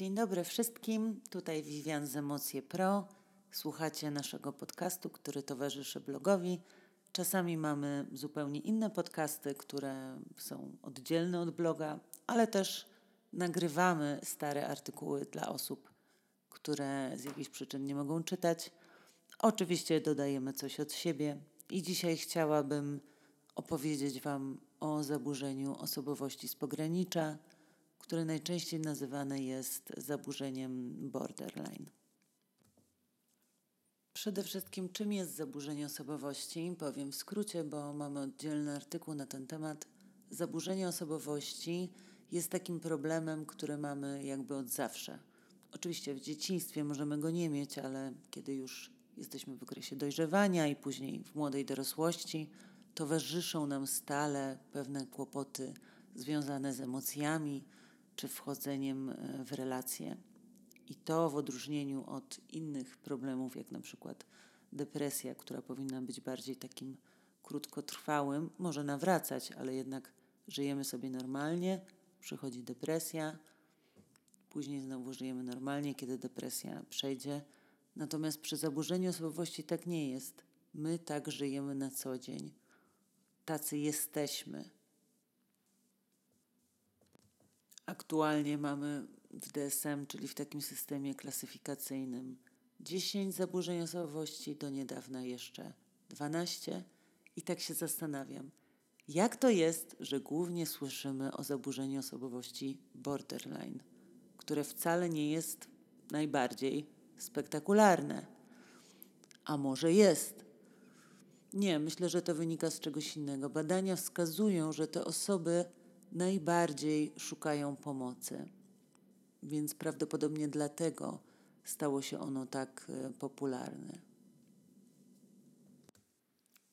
Dzień dobry wszystkim. Tutaj Vivian z Emocje Pro. Słuchacie naszego podcastu, który towarzyszy blogowi. Czasami mamy zupełnie inne podcasty, które są oddzielne od bloga, ale też nagrywamy stare artykuły dla osób, które z jakichś przyczyn nie mogą czytać. Oczywiście dodajemy coś od siebie i dzisiaj chciałabym opowiedzieć Wam o zaburzeniu osobowości z pogranicza, które najczęściej nazywane jest zaburzeniem borderline. Przede wszystkim, czym jest zaburzenie osobowości? Powiem w skrócie, bo mamy oddzielny artykuł na ten temat. Zaburzenie osobowości jest takim problemem, który mamy jakby od zawsze. Oczywiście w dzieciństwie możemy go nie mieć, ale kiedy już jesteśmy w okresie dojrzewania i później w młodej dorosłości, towarzyszą nam stale pewne kłopoty związane z emocjami czy wchodzeniem e, w relacje. I to w odróżnieniu od innych problemów, jak na przykład depresja, która powinna być bardziej takim krótkotrwałym, może nawracać, ale jednak żyjemy sobie normalnie, przychodzi depresja, później znowu żyjemy normalnie, kiedy depresja przejdzie. Natomiast przy zaburzeniu osobowości tak nie jest. My tak żyjemy na co dzień. Tacy jesteśmy. Aktualnie mamy w DSM, czyli w takim systemie klasyfikacyjnym, 10 zaburzeń osobowości, do niedawna jeszcze 12. I tak się zastanawiam, jak to jest, że głównie słyszymy o zaburzeniu osobowości borderline, które wcale nie jest najbardziej spektakularne. A może jest? Nie, myślę, że to wynika z czegoś innego. Badania wskazują, że te osoby najbardziej szukają pomocy. Więc prawdopodobnie dlatego stało się ono tak e, popularne.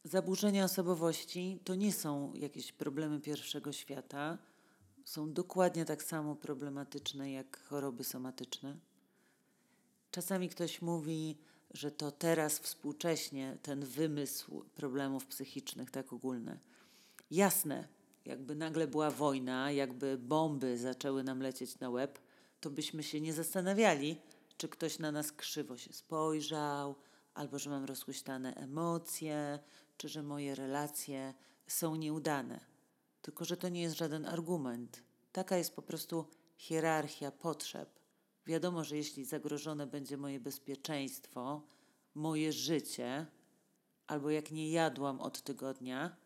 Zaburzenia osobowości to nie są jakieś problemy pierwszego świata. Są dokładnie tak samo problematyczne jak choroby somatyczne. Czasami ktoś mówi, że to teraz współcześnie ten wymysł problemów psychicznych, tak ogólne. Jasne, jakby nagle była wojna, jakby bomby zaczęły nam lecieć na łeb, to byśmy się nie zastanawiali, czy ktoś na nas krzywo się spojrzał, albo że mam rozhuśtane emocje, czy że moje relacje są nieudane. Tylko, że to nie jest żaden argument. Taka jest po prostu hierarchia potrzeb. Wiadomo, że jeśli zagrożone będzie moje bezpieczeństwo, moje życie, albo jak nie jadłam od tygodnia,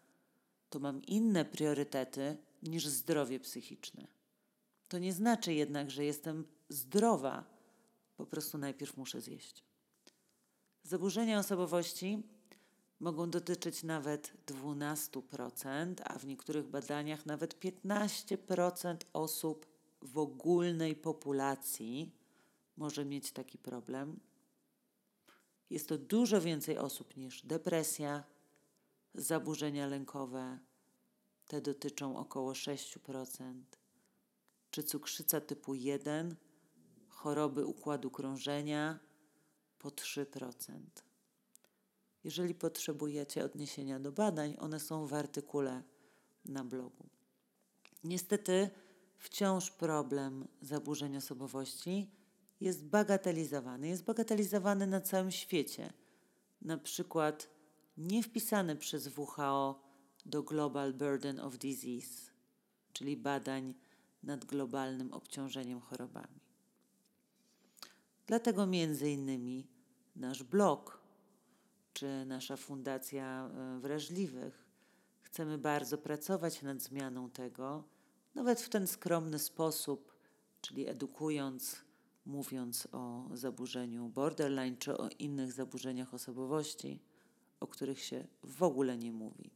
to mam inne priorytety niż zdrowie psychiczne. To nie znaczy jednak, że jestem zdrowa, po prostu najpierw muszę zjeść. Zaburzenia osobowości mogą dotyczyć nawet 12%, a w niektórych badaniach nawet 15% osób w ogólnej populacji może mieć taki problem. Jest to dużo więcej osób niż depresja, zaburzenia lękowe, te dotyczą około 6%, czy cukrzyca typu 1, choroby układu krążenia po 3%. Jeżeli potrzebujecie odniesienia do badań, one są w artykule na blogu. Niestety, wciąż problem zaburzeń osobowości jest bagatelizowany. Jest bagatelizowany na całym świecie. Na przykład nie wpisany przez WHO do Global Burden of Disease, czyli badań nad globalnym obciążeniem chorobami. Dlatego między innymi nasz blog czy nasza Fundacja e, Wrażliwych chcemy bardzo pracować nad zmianą tego, nawet w ten skromny sposób, czyli edukując, mówiąc o zaburzeniu borderline czy o innych zaburzeniach osobowości, o których się w ogóle nie mówi.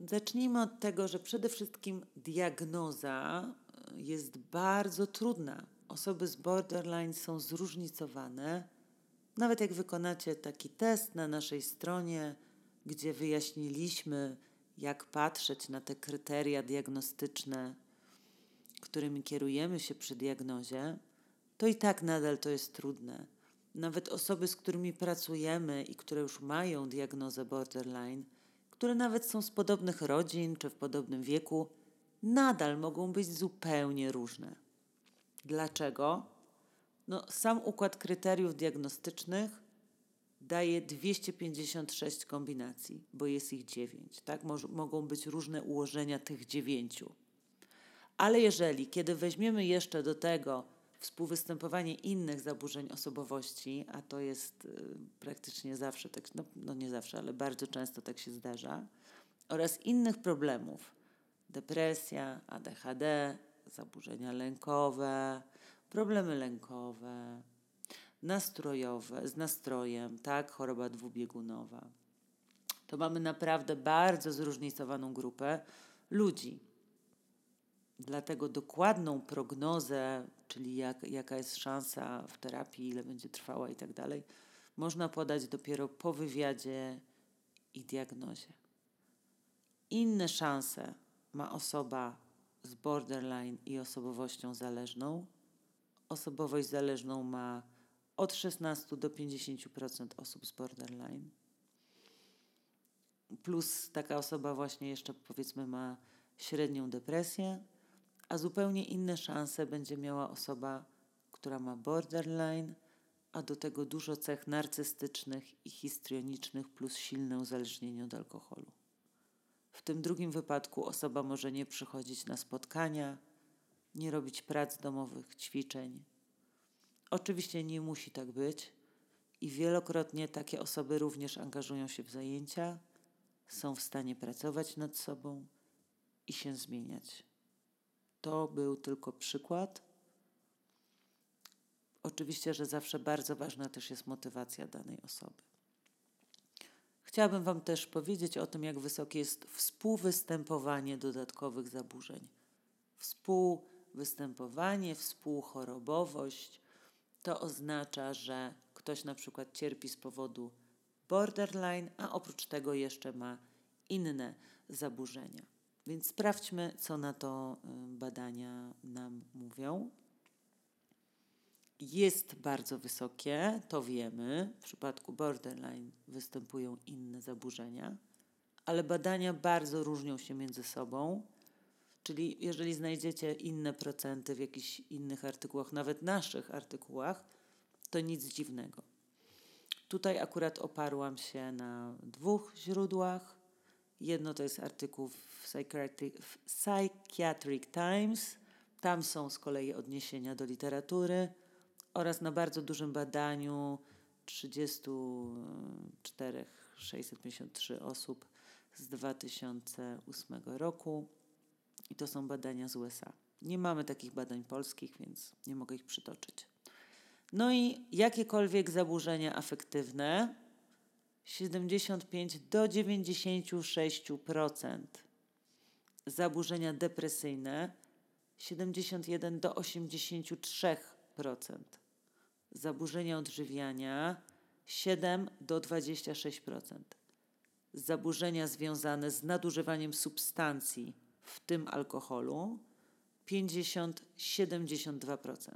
Zacznijmy od tego, że przede wszystkim diagnoza e, jest bardzo trudna. Osoby z borderline są zróżnicowane. Nawet jak wykonacie taki test na naszej stronie, gdzie wyjaśniliśmy, jak patrzeć na te kryteria diagnostyczne, którymi kierujemy się przy diagnozie, to i tak nadal to jest trudne. Nawet osoby, z którymi pracujemy i które już mają diagnozę borderline, które nawet są z podobnych rodzin czy w podobnym wieku, nadal mogą być zupełnie różne. Dlaczego? No, sam układ kryteriów diagnostycznych daje 256 kombinacji, bo jest ich 9. Tak? Mo mogą być różne ułożenia tych dziewięciu. Ale jeżeli, kiedy weźmiemy jeszcze do tego współwystępowanie innych zaburzeń osobowości, a to jest y, praktycznie zawsze, tak, no, no nie zawsze, ale bardzo często tak się zdarza, oraz innych problemów, depresja, ADHD, zaburzenia lękowe, problemy lękowe, nastrojowe, z nastrojem, tak, choroba dwubiegunowa. To mamy naprawdę bardzo zróżnicowaną grupę ludzi. Dlatego dokładną prognozę, czyli jak, jaka jest szansa w terapii, ile będzie trwała i tak dalej, można podać dopiero po wywiadzie i diagnozie. Inne szanse ma osoba z borderline i osobowością zależną. Osobowość zależną ma od 16 do 50% osób z borderline. Plus taka osoba właśnie jeszcze powiedzmy ma średnią depresję, a zupełnie inne szanse będzie miała osoba, która ma borderline, a do tego dużo cech narcystycznych i histrionicznych plus silne uzależnienie od alkoholu. W tym drugim wypadku osoba może nie przychodzić na spotkania, nie robić prac domowych, ćwiczeń. Oczywiście nie musi tak być i wielokrotnie takie osoby również angażują się w zajęcia, są w stanie pracować nad sobą i się zmieniać. To był tylko przykład. Oczywiście, że zawsze bardzo ważna też jest motywacja danej osoby. Chciałabym Wam też powiedzieć o tym, jak wysokie jest współwystępowanie dodatkowych zaburzeń. Współwystępowanie, współchorobowość to oznacza, że ktoś na przykład cierpi z powodu borderline, a oprócz tego jeszcze ma inne zaburzenia. Więc sprawdźmy, co na to y, badania nam mówią. Jest bardzo wysokie, to wiemy. W przypadku borderline występują inne zaburzenia, ale badania bardzo różnią się między sobą. Czyli jeżeli znajdziecie inne procenty w jakichś innych artykułach, nawet naszych artykułach, to nic dziwnego. Tutaj akurat oparłam się na dwóch źródłach. Jedno to jest artykuł w Psychiatric, w Psychiatric Times. Tam są z kolei odniesienia do literatury oraz na bardzo dużym badaniu 34 653 osób z 2008 roku i to są badania z USA. Nie mamy takich badań polskich, więc nie mogę ich przytoczyć. No i jakiekolwiek zaburzenia afektywne 75 do 96%. Zaburzenia depresyjne 71 do 83%. Zaburzenia odżywiania 7 do 26%. Zaburzenia związane z nadużywaniem substancji w tym alkoholu 50-72%.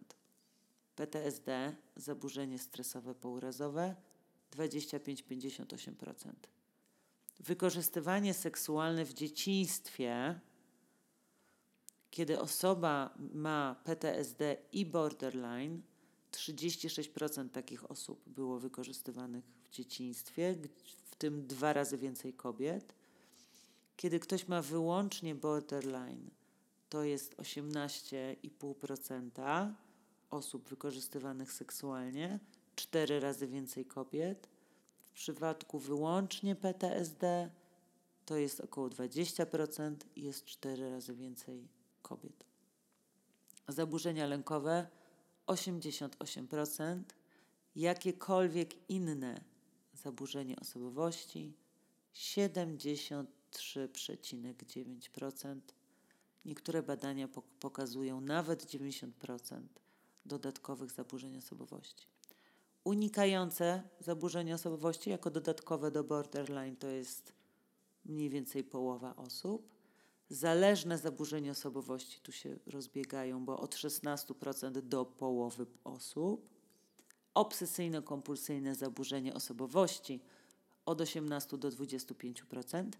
PTSD, zaburzenie stresowe pourazowe 25-58%. Wykorzystywanie seksualne w dzieciństwie, kiedy osoba ma PTSD i borderline, 36% takich osób było wykorzystywanych w dzieciństwie, w tym dwa razy więcej kobiet. Kiedy ktoś ma wyłącznie borderline, to jest 18,5% osób wykorzystywanych seksualnie, cztery razy więcej kobiet. W przypadku wyłącznie PTSD to jest około 20% i jest cztery razy więcej kobiet. Zaburzenia lękowe 88%, jakiekolwiek inne zaburzenie osobowości 70 3,9%. Niektóre badania pokazują nawet 90% dodatkowych zaburzeń osobowości. Unikające zaburzenia osobowości jako dodatkowe do borderline to jest mniej więcej połowa osób. Zależne zaburzenia osobowości tu się rozbiegają, bo od 16% do połowy osób. Obsesyjno-kompulsyjne zaburzenie osobowości od 18 do 25%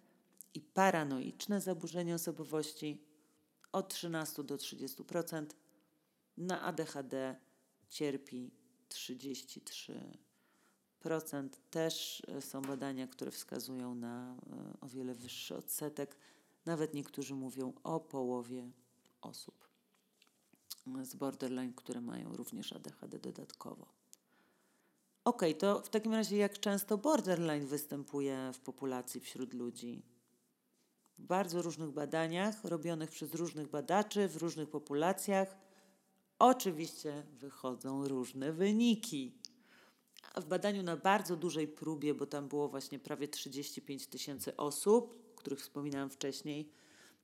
i paranoiczne zaburzenie osobowości od 13 do 30%. Na ADHD cierpi 33%. Też e, są badania, które wskazują na e, o wiele wyższy odsetek. Nawet niektórzy mówią o połowie osób z borderline, które mają również ADHD dodatkowo. Ok, to w takim razie jak często borderline występuje w populacji wśród ludzi? W bardzo różnych badaniach, robionych przez różnych badaczy, w różnych populacjach, oczywiście wychodzą różne wyniki. W badaniu na bardzo dużej próbie, bo tam było właśnie prawie 35 tysięcy osób, których wspominałam wcześniej,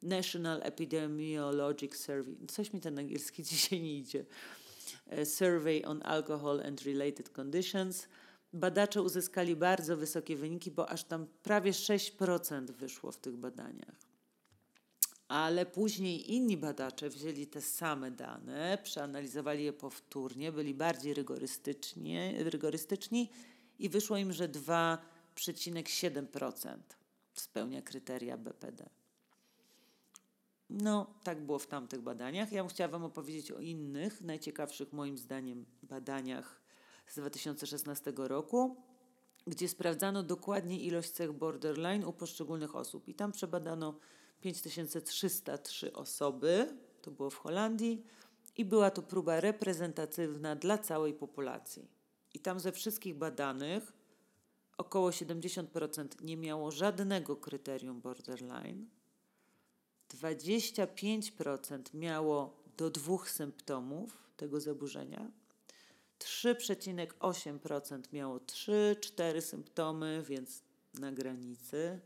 National Epidemiologic Survey, coś mi ten angielski dzisiaj nie idzie, e, Survey on Alcohol and Related Conditions. Badacze uzyskali bardzo wysokie wyniki, bo aż tam prawie 6% wyszło w tych badaniach. Ale później inni badacze wzięli te same dane, przeanalizowali je powtórnie, byli bardziej rygorystyczni i wyszło im, że 2,7% spełnia kryteria BPD. No, tak było w tamtych badaniach. Ja bym chciała Wam opowiedzieć o innych, najciekawszych moim zdaniem badaniach z 2016 roku, gdzie sprawdzano dokładnie ilość cech borderline u poszczególnych osób. I tam przebadano 5303 osoby, to było w Holandii, i była to próba reprezentatywna dla całej populacji. I tam ze wszystkich badanych około 70% nie miało żadnego kryterium borderline. 25% miało do dwóch symptomów tego zaburzenia, 3,8% miało 3-4 symptomy, więc na granicy,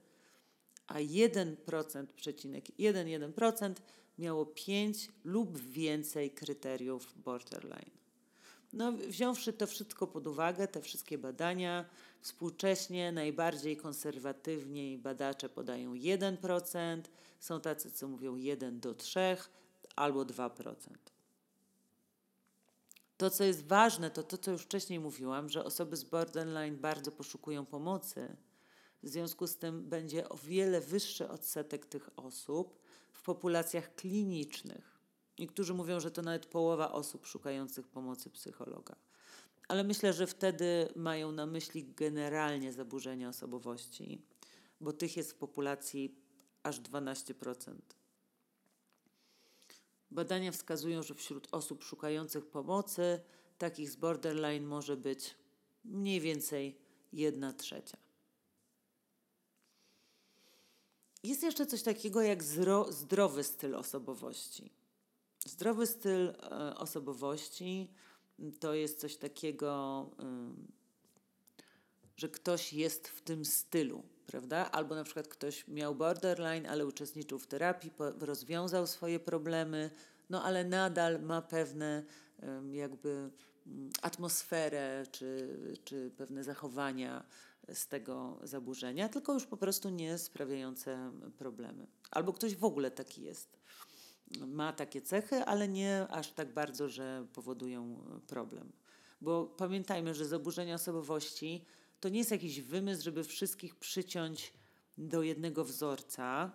a 1%, przecinek 1,1% miało 5 lub więcej kryteriów borderline. No, wziąwszy to wszystko pod uwagę, te wszystkie badania, współcześnie najbardziej konserwatywni badacze podają 1%, są tacy, co mówią 1 do 3 albo 2%. To, co jest ważne, to to, co już wcześniej mówiłam, że osoby z borderline bardzo poszukują pomocy. W związku z tym będzie o wiele wyższy odsetek tych osób w populacjach klinicznych. Niektórzy mówią, że to nawet połowa osób szukających pomocy psychologa. Ale myślę, że wtedy mają na myśli generalnie zaburzenia osobowości, bo tych jest w populacji aż 12%. Badania wskazują, że wśród osób szukających pomocy takich z borderline może być mniej więcej 1 trzecia. Jest jeszcze coś takiego jak zdrowy styl osobowości. Zdrowy styl e, osobowości to jest coś takiego, że ktoś jest w tym stylu, prawda? Albo na przykład ktoś miał borderline, ale uczestniczył w terapii, rozwiązał swoje problemy, no ale nadal ma pewne jakby mm, atmosferę czy, czy pewne zachowania z tego zaburzenia, tylko już po prostu nie sprawiające problemy. Albo ktoś w ogóle taki jest. Ma takie cechy, ale nie aż tak bardzo, że powodują problem. Bo pamiętajmy, że zaburzenia osobowości to nie jest jakiś wymysł, żeby wszystkich przyciąć do jednego wzorca,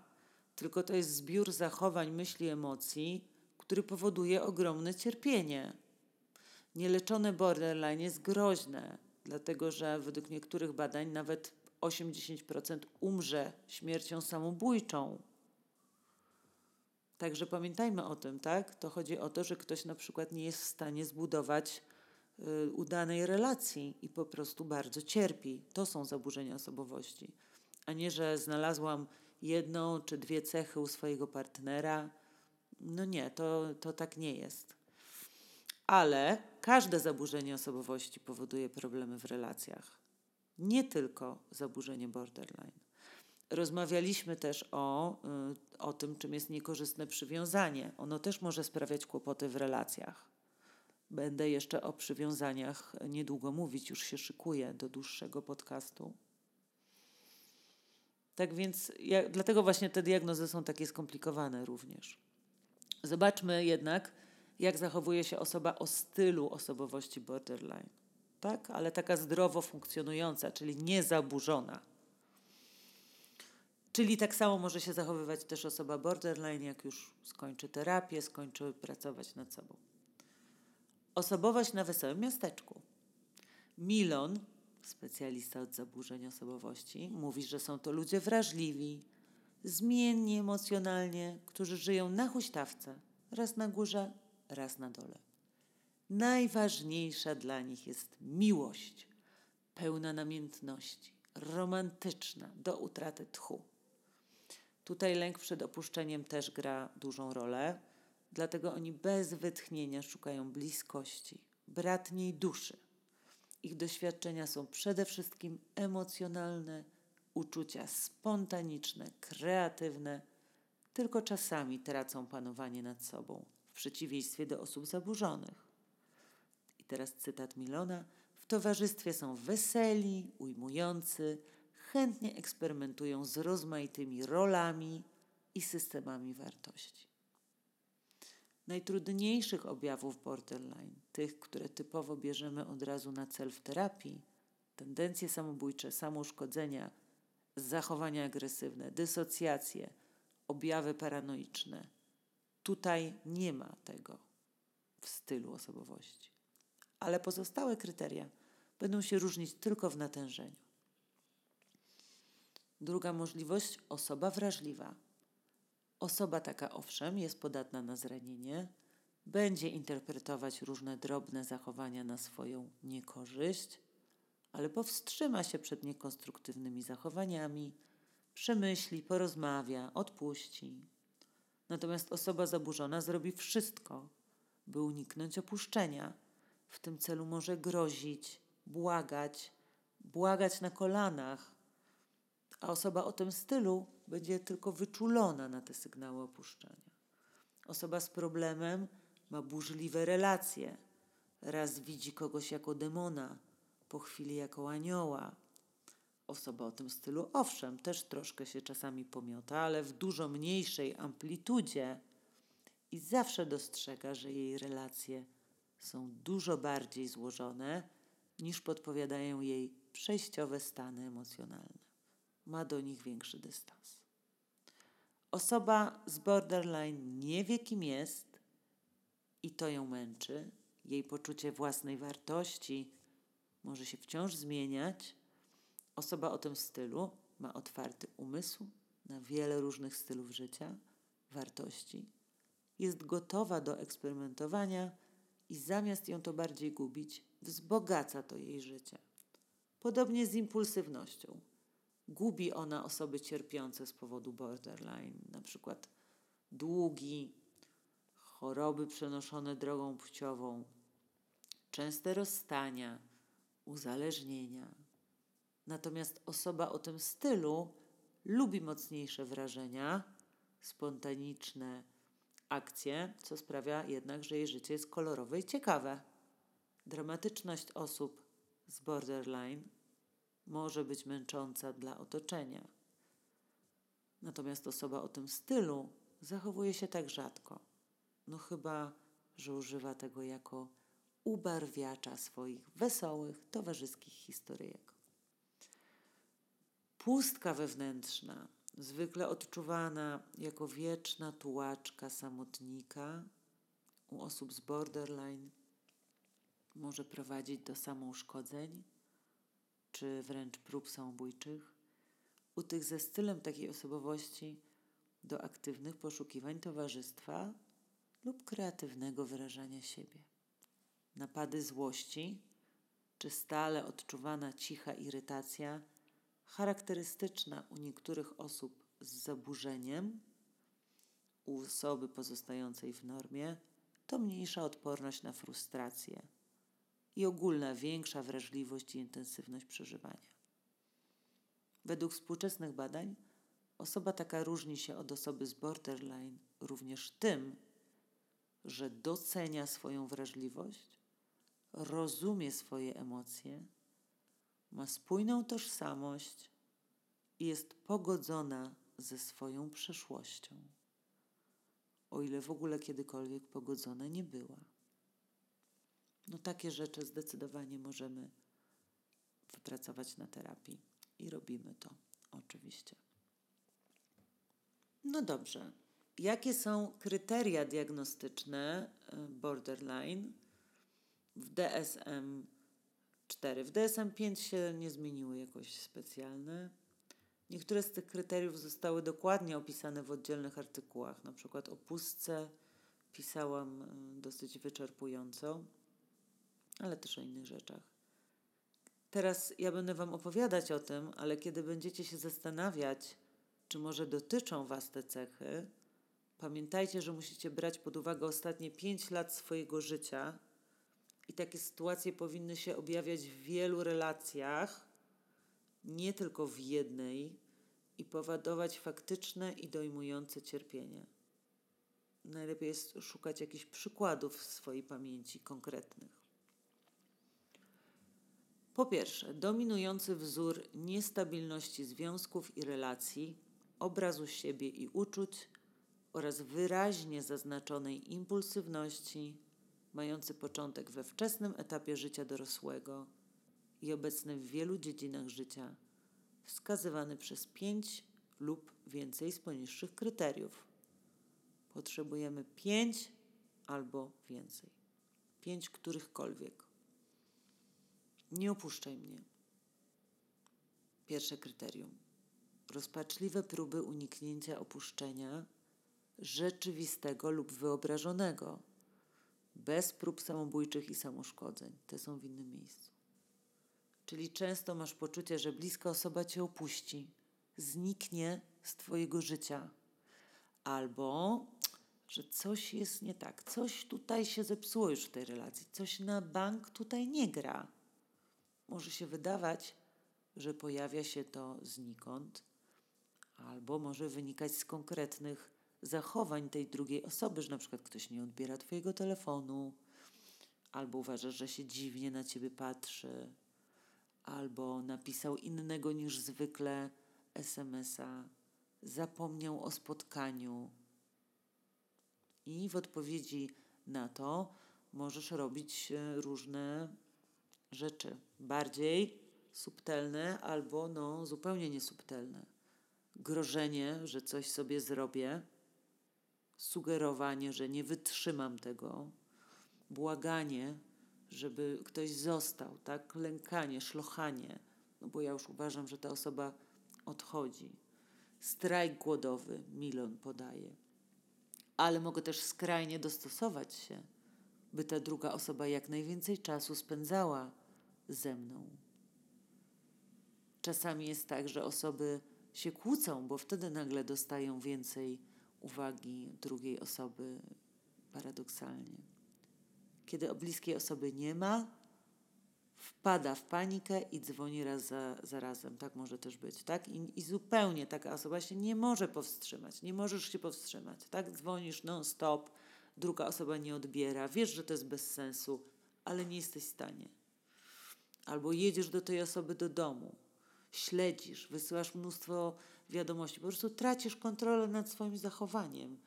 tylko to jest zbiór zachowań, myśli, emocji, który powoduje ogromne cierpienie. Nieleczone borderline jest groźne, dlatego że według niektórych badań nawet 80% umrze śmiercią samobójczą. Także pamiętajmy o tym, tak? To chodzi o to, że ktoś na przykład nie jest w stanie zbudować Y, udanej relacji i po prostu bardzo cierpi. To są zaburzenia osobowości. A nie, że znalazłam jedną czy dwie cechy u swojego partnera. No nie, to, to tak nie jest. Ale każde zaburzenie osobowości powoduje problemy w relacjach. Nie tylko zaburzenie borderline. Rozmawialiśmy też o, y, o tym, czym jest niekorzystne przywiązanie. Ono też może sprawiać kłopoty w relacjach. Będę jeszcze o przywiązaniach niedługo mówić, już się szykuję do dłuższego podcastu. Tak więc, ja, dlatego właśnie te diagnozy są takie skomplikowane również. Zobaczmy jednak, jak zachowuje się osoba o stylu osobowości borderline. Tak, ale taka zdrowo funkcjonująca, czyli niezaburzona. Czyli tak samo może się zachowywać też osoba borderline, jak już skończy terapię, skończy pracować nad sobą. Osobowość na wesołym miasteczku. Milon, specjalista od zaburzeń osobowości, mówi, że są to ludzie wrażliwi, zmienni emocjonalnie, którzy żyją na huśtawce, raz na górze, raz na dole. Najważniejsza dla nich jest miłość, pełna namiętności, romantyczna, do utraty tchu. Tutaj lęk przed opuszczeniem też gra dużą rolę, dlatego oni bez wytchnienia szukają bliskości, bratniej duszy. Ich doświadczenia są przede wszystkim emocjonalne, uczucia spontaniczne, kreatywne, tylko czasami tracą panowanie nad sobą, w przeciwieństwie do osób zaburzonych. I teraz cytat Milona. W towarzystwie są weseli, ujmujący, chętnie eksperymentują z rozmaitymi rolami i systemami wartości. Najtrudniejszych objawów borderline, tych, które typowo bierzemy od razu na cel w terapii, tendencje samobójcze, samouszkodzenia, zachowania agresywne, dysocjacje, objawy paranoiczne. Tutaj nie ma tego w stylu osobowości. Ale pozostałe kryteria będą się różnić tylko w natężeniu. Druga możliwość osoba wrażliwa. Osoba taka, owszem, jest podatna na zranienie, będzie interpretować różne drobne zachowania na swoją niekorzyść, ale powstrzyma się przed niekonstruktywnymi zachowaniami, przemyśli, porozmawia, odpuści. Natomiast osoba zaburzona zrobi wszystko, by uniknąć opuszczenia. W tym celu może grozić, błagać, błagać na kolanach, a osoba o tym stylu będzie tylko wyczulona na te sygnały opuszczenia. Osoba z problemem ma burzliwe relacje. Raz widzi kogoś jako demona, po chwili jako anioła. Osoba o tym stylu, owszem, też troszkę się czasami pomiota, ale w dużo mniejszej amplitudzie i zawsze dostrzega, że jej relacje są dużo bardziej złożone niż podpowiadają jej przejściowe stany emocjonalne ma do nich większy dystans. Osoba z borderline nie wie, kim jest i to ją męczy. Jej poczucie własnej wartości może się wciąż zmieniać. Osoba o tym stylu ma otwarty umysł na wiele różnych stylów życia, wartości. Jest gotowa do eksperymentowania i zamiast ją to bardziej gubić, wzbogaca to jej życie. Podobnie z impulsywnością gubi ona osoby cierpiące z powodu borderline, na przykład długi, choroby przenoszone drogą płciową, częste rozstania, uzależnienia. Natomiast osoba o tym stylu lubi mocniejsze wrażenia, spontaniczne akcje, co sprawia jednak, że jej życie jest kolorowe i ciekawe. Dramatyczność osób z borderline może być męcząca dla otoczenia. Natomiast osoba o tym stylu zachowuje się tak rzadko. No chyba, że używa tego jako ubarwiacza swoich wesołych, towarzyskich historyjek. Pustka wewnętrzna, zwykle odczuwana jako wieczna tułaczka samotnika u osób z borderline, może prowadzić do samouszkodzeń, czy wręcz prób samobójczych, u tych ze stylem takiej osobowości do aktywnych poszukiwań towarzystwa lub kreatywnego wyrażania siebie. Napady złości czy stale odczuwana cicha irytacja, charakterystyczna u niektórych osób z zaburzeniem, u osoby pozostającej w normie, to mniejsza odporność na frustrację i ogólna większa wrażliwość i intensywność przeżywania. Według współczesnych badań osoba taka różni się od osoby z borderline również tym, że docenia swoją wrażliwość, rozumie swoje emocje, ma spójną tożsamość i jest pogodzona ze swoją przeszłością, o ile w ogóle kiedykolwiek pogodzona nie była. No takie rzeczy zdecydowanie możemy wypracować na terapii i robimy to oczywiście. No dobrze. Jakie są kryteria diagnostyczne e, borderline w DSM 4? W DSM 5 się nie zmieniły jakoś specjalne. Niektóre z tych kryteriów zostały dokładnie opisane w oddzielnych artykułach, na przykład o pustce pisałam e, dosyć wyczerpująco, ale też o innych rzeczach. Teraz ja będę Wam opowiadać o tym, ale kiedy będziecie się zastanawiać, czy może dotyczą Was te cechy, pamiętajcie, że musicie brać pod uwagę ostatnie 5 lat swojego życia i takie sytuacje powinny się objawiać w wielu relacjach, nie tylko w jednej, i powodować faktyczne i dojmujące cierpienie. Najlepiej jest szukać jakichś przykładów w swojej pamięci konkretnych. Po pierwsze, dominujący wzór niestabilności związków i relacji, obrazu siebie i uczuć oraz wyraźnie zaznaczonej impulsywności, mający początek we wczesnym etapie życia dorosłego i obecny w wielu dziedzinach życia, wskazywany przez pięć lub więcej z poniższych kryteriów. Potrzebujemy pięć albo więcej. Pięć którychkolwiek. Nie opuszczaj mnie. Pierwsze kryterium. Rozpaczliwe próby uniknięcia opuszczenia rzeczywistego lub wyobrażonego, bez prób samobójczych i samoszkodzeń. Te są w innym miejscu. Czyli często masz poczucie, że bliska osoba cię opuści, zniknie z twojego życia, albo że coś jest nie tak, coś tutaj się zepsuło już w tej relacji, coś na bank tutaj nie gra może się wydawać, że pojawia się to znikąd, albo może wynikać z konkretnych zachowań tej drugiej osoby, że na przykład ktoś nie odbiera Twojego telefonu, albo uważasz, że się dziwnie na Ciebie patrzy, albo napisał innego niż zwykle SMS-a, zapomniał o spotkaniu. I w odpowiedzi na to możesz robić e, różne rzeczy bardziej subtelne albo no, zupełnie niesubtelne. Grożenie, że coś sobie zrobię, sugerowanie, że nie wytrzymam tego, błaganie, żeby ktoś został, tak? Lękanie, szlochanie, no bo ja już uważam, że ta osoba odchodzi. Strajk głodowy, Milon podaje. Ale mogę też skrajnie dostosować się, by ta druga osoba jak najwięcej czasu spędzała ze mną. Czasami jest tak, że osoby się kłócą, bo wtedy nagle dostają więcej uwagi drugiej osoby, paradoksalnie. Kiedy o bliskiej osoby nie ma, wpada w panikę i dzwoni raz za, za razem. Tak może też być, tak? I, I zupełnie taka osoba się nie może powstrzymać. Nie możesz się powstrzymać, tak? Dzwonisz non-stop, druga osoba nie odbiera, wiesz, że to jest bez sensu, ale nie jesteś w stanie albo jedziesz do tej osoby do domu, śledzisz, wysyłasz mnóstwo wiadomości, po prostu tracisz kontrolę nad swoim zachowaniem.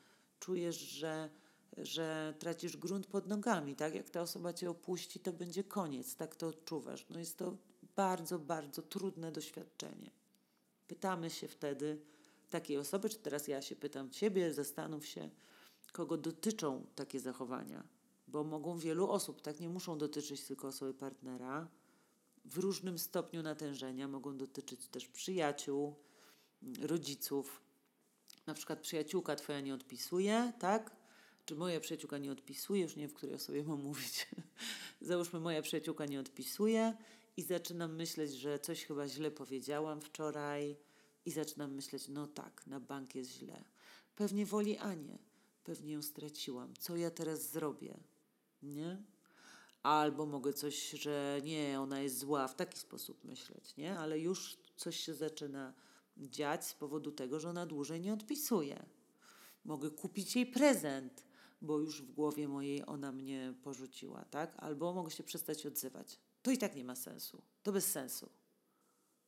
Czujesz, że, że tracisz grunt pod nogami, tak? Jak ta osoba cię opuści, to będzie koniec, tak to odczuwasz. No jest to bardzo, bardzo trudne doświadczenie. Pytamy się wtedy takiej osoby, czy teraz ja się pytam ciebie, zastanów się, kogo dotyczą takie zachowania, bo mogą wielu osób, tak? Nie muszą dotyczyć tylko osoby partnera, w różnym stopniu natężenia, mogą dotyczyć też przyjaciół, rodziców. Na przykład przyjaciółka twoja nie odpisuje, tak? Czy moja przyjaciółka nie odpisuje, już nie wiem, w której osobie mam mówić. Załóżmy, moja przyjaciółka nie odpisuje i zaczynam myśleć, że coś chyba źle powiedziałam wczoraj i zaczynam myśleć, no tak, na bank jest źle. Pewnie woli Anię, pewnie ją straciłam. Co ja teraz zrobię? Nie? albo mogę coś, że nie, ona jest zła, w taki sposób myśleć, nie? Ale już coś się zaczyna dziać z powodu tego, że ona dłużej nie odpisuje. Mogę kupić jej prezent, bo już w głowie mojej ona mnie porzuciła, tak? Albo mogę się przestać odzywać. To i tak nie ma sensu. To bez sensu.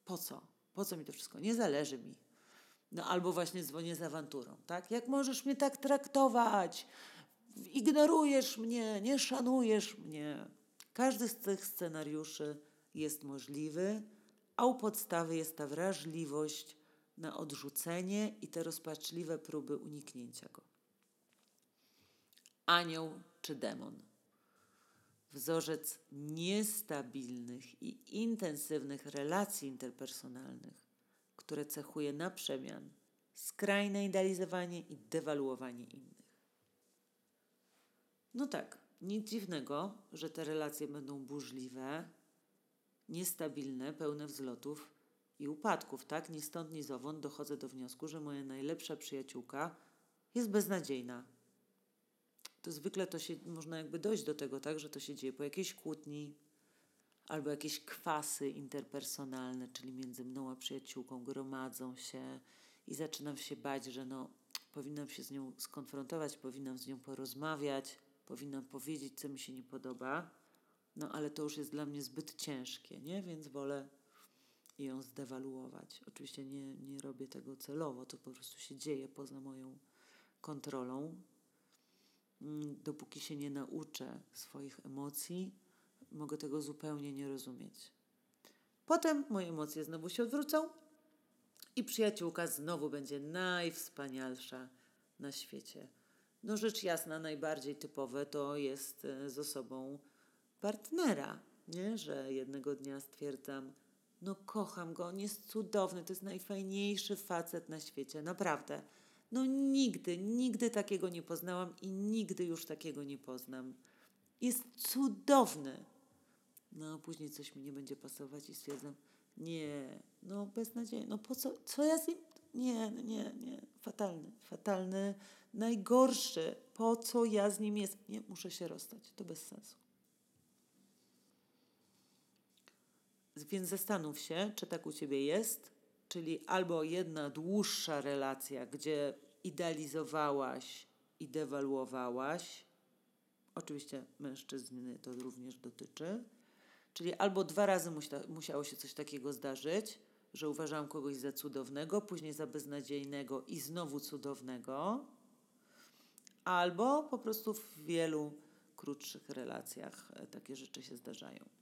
Po co? Po co mi to wszystko? Nie zależy mi. No albo właśnie dzwonię z awanturą, tak? Jak możesz mnie tak traktować? ignorujesz mnie, nie szanujesz mnie. Każdy z tych scenariuszy jest możliwy, a u podstawy jest ta wrażliwość na odrzucenie i te rozpaczliwe próby uniknięcia go. Anioł czy demon. Wzorzec niestabilnych i intensywnych relacji interpersonalnych, które cechuje na przemian skrajne idealizowanie i dewaluowanie innych. No tak, nic dziwnego, że te relacje będą burzliwe, niestabilne, pełne wzlotów i upadków, tak? Ni stąd, ni zowąd dochodzę do wniosku, że moja najlepsza przyjaciółka jest beznadziejna. To zwykle to się, można jakby dojść do tego, tak, że to się dzieje po jakiejś kłótni, albo jakieś kwasy interpersonalne, czyli między mną a przyjaciółką gromadzą się i zaczynam się bać, że no, powinnam się z nią skonfrontować, powinnam z nią porozmawiać, powinnam powiedzieć, co mi się nie podoba, no ale to już jest dla mnie zbyt ciężkie, nie? Więc wolę ją zdewaluować. Oczywiście nie, nie robię tego celowo, to po prostu się dzieje poza moją kontrolą. Mm, dopóki się nie nauczę swoich emocji, mogę tego zupełnie nie rozumieć. Potem moje emocje znowu się odwrócą i przyjaciółka znowu będzie najwspanialsza na świecie. No rzecz jasna, najbardziej typowe to jest e, z osobą partnera, nie? że jednego dnia stwierdzam, no kocham go, on jest cudowny, to jest najfajniejszy facet na świecie, naprawdę. No nigdy, nigdy takiego nie poznałam i nigdy już takiego nie poznam. Jest cudowny. No później coś mi nie będzie pasować i stwierdzam, nie, no beznadziejnie, no po co, co ja z nim, nie, nie, nie, fatalny, fatalny, najgorszy, po co ja z nim jest, nie, muszę się rozstać, to bez sensu. Więc zastanów się, czy tak u ciebie jest, czyli albo jedna dłuższa relacja, gdzie idealizowałaś i dewaluowałaś, oczywiście mężczyzny to również dotyczy, czyli albo dwa razy musiało się coś takiego zdarzyć, że uważałam kogoś za cudownego, później za beznadziejnego i znowu cudownego, albo po prostu w wielu krótszych relacjach e, takie rzeczy się zdarzają.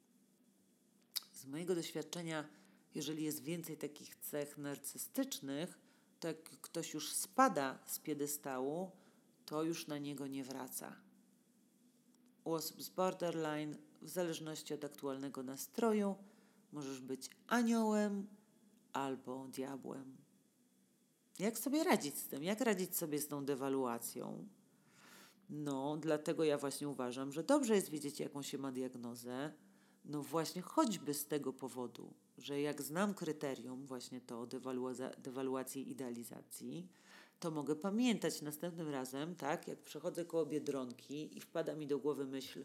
Z mojego doświadczenia, jeżeli jest więcej takich cech narcystycznych, to jak ktoś już spada z piedestału, to już na niego nie wraca. U osób z borderline, w zależności od aktualnego nastroju, możesz być aniołem albo diabłem. Jak sobie radzić z tym? Jak radzić sobie z tą dewaluacją? No, dlatego ja właśnie uważam, że dobrze jest wiedzieć, jaką się ma diagnozę, no właśnie choćby z tego powodu, że jak znam kryterium właśnie to dewaluacji idealizacji, to mogę pamiętać następnym razem, tak, jak przechodzę koło Biedronki i wpada mi do głowy myśl,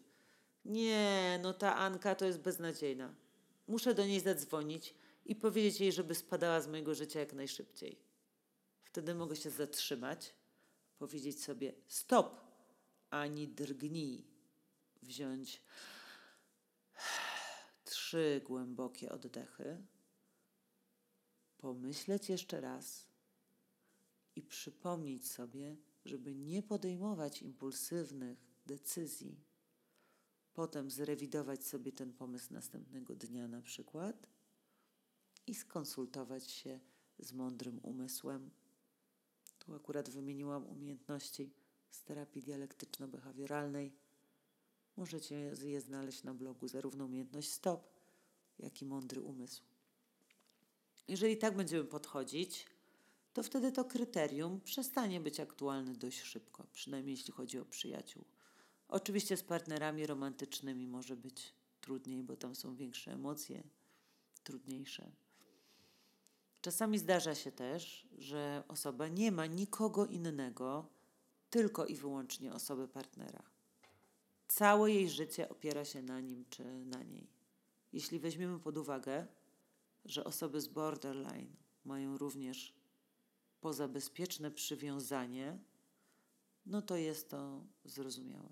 nie, no ta Anka to jest beznadziejna. Muszę do niej zadzwonić i powiedzieć jej, żeby spadała z mojego życia jak najszybciej. Wtedy mogę się zatrzymać, powiedzieć sobie stop, ani drgnij, wziąć trzy głębokie oddechy, pomyśleć jeszcze raz i przypomnieć sobie, żeby nie podejmować impulsywnych decyzji. Potem zrewidować sobie ten pomysł następnego dnia, na przykład, i skonsultować się z mądrym umysłem. Tu akurat wymieniłam umiejętności z terapii dialektyczno-behawioralnej Możecie je znaleźć na blogu, zarówno umiejętność stop, jak i mądry umysł. Jeżeli tak będziemy podchodzić, to wtedy to kryterium przestanie być aktualne dość szybko, przynajmniej jeśli chodzi o przyjaciół. Oczywiście z partnerami romantycznymi może być trudniej, bo tam są większe emocje, trudniejsze. Czasami zdarza się też, że osoba nie ma nikogo innego, tylko i wyłącznie osobę partnera. Całe jej życie opiera się na nim czy na niej. Jeśli weźmiemy pod uwagę, że osoby z borderline mają również pozabezpieczne przywiązanie, no to jest to zrozumiałe.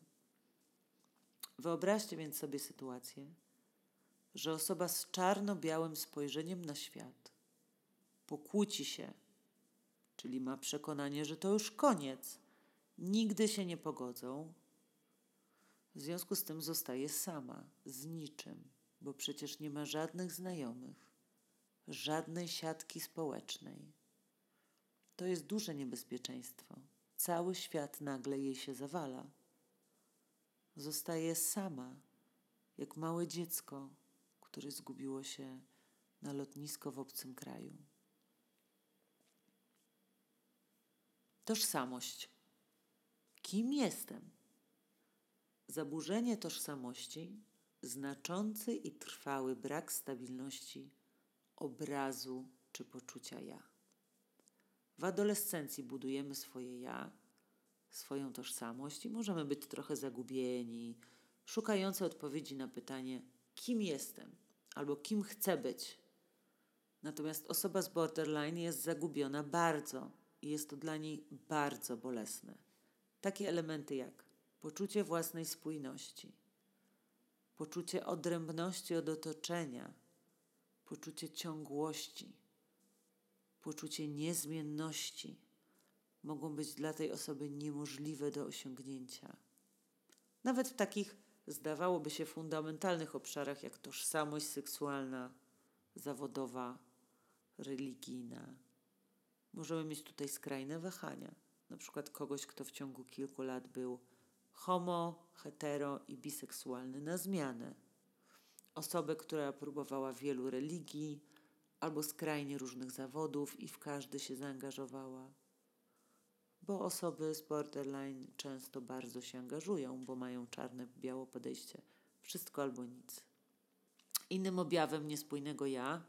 Wyobraźcie więc sobie sytuację, że osoba z czarno-białym spojrzeniem na świat pokłóci się, czyli ma przekonanie, że to już koniec, nigdy się nie pogodzą, w związku z tym zostaje sama, z niczym, bo przecież nie ma żadnych znajomych, żadnej siatki społecznej, To jest duże niebezpieczeństwo. Cały świat nagle jej się zawala. Zostaje sama, jak małe dziecko, które zgubiło się na lotnisko w obcym kraju. Tożsamość. Kim jestem? Zaburzenie tożsamości, znaczący i trwały brak stabilności obrazu czy poczucia ja. W adolescencji budujemy swoje ja, swoją tożsamość i możemy być trochę zagubieni, szukający odpowiedzi na pytanie, kim jestem albo kim chcę być. Natomiast osoba z borderline jest zagubiona bardzo i jest to dla niej bardzo bolesne. Takie elementy jak poczucie własnej spójności, poczucie odrębności od otoczenia, poczucie ciągłości, poczucie niezmienności mogą być dla tej osoby niemożliwe do osiągnięcia. Nawet w takich, zdawałoby się, fundamentalnych obszarach jak tożsamość seksualna, zawodowa, religijna. Możemy mieć tutaj skrajne wahania. Na przykład kogoś, kto w ciągu kilku lat był homo, hetero i biseksualny na zmianę. Osobę, która próbowała wielu religii albo skrajnie różnych zawodów i w każdy się zaangażowała. Bo osoby z borderline często bardzo się angażują, bo mają czarne, biało podejście. Wszystko albo nic. Innym objawem niespójnego ja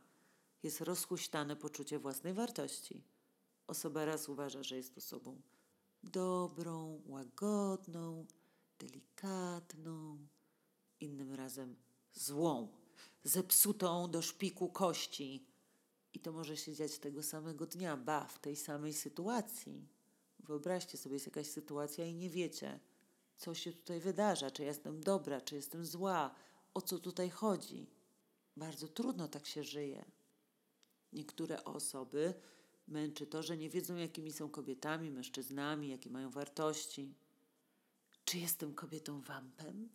jest rozhuśtane poczucie własnej wartości. Osoba raz uważa, że jest osobą dobrą, łagodną, delikatną, innym razem złą, zepsutą do szpiku kości. I to może się dziać tego samego dnia, ba, w tej samej sytuacji. Wyobraźcie sobie, jest jakaś sytuacja i nie wiecie, co się tutaj wydarza, czy jestem dobra, czy jestem zła, o co tutaj chodzi. Bardzo trudno tak się żyje. Niektóre osoby męczy to, że nie wiedzą, jakimi są kobietami, mężczyznami, jakie mają wartości. Czy jestem kobietą wampem?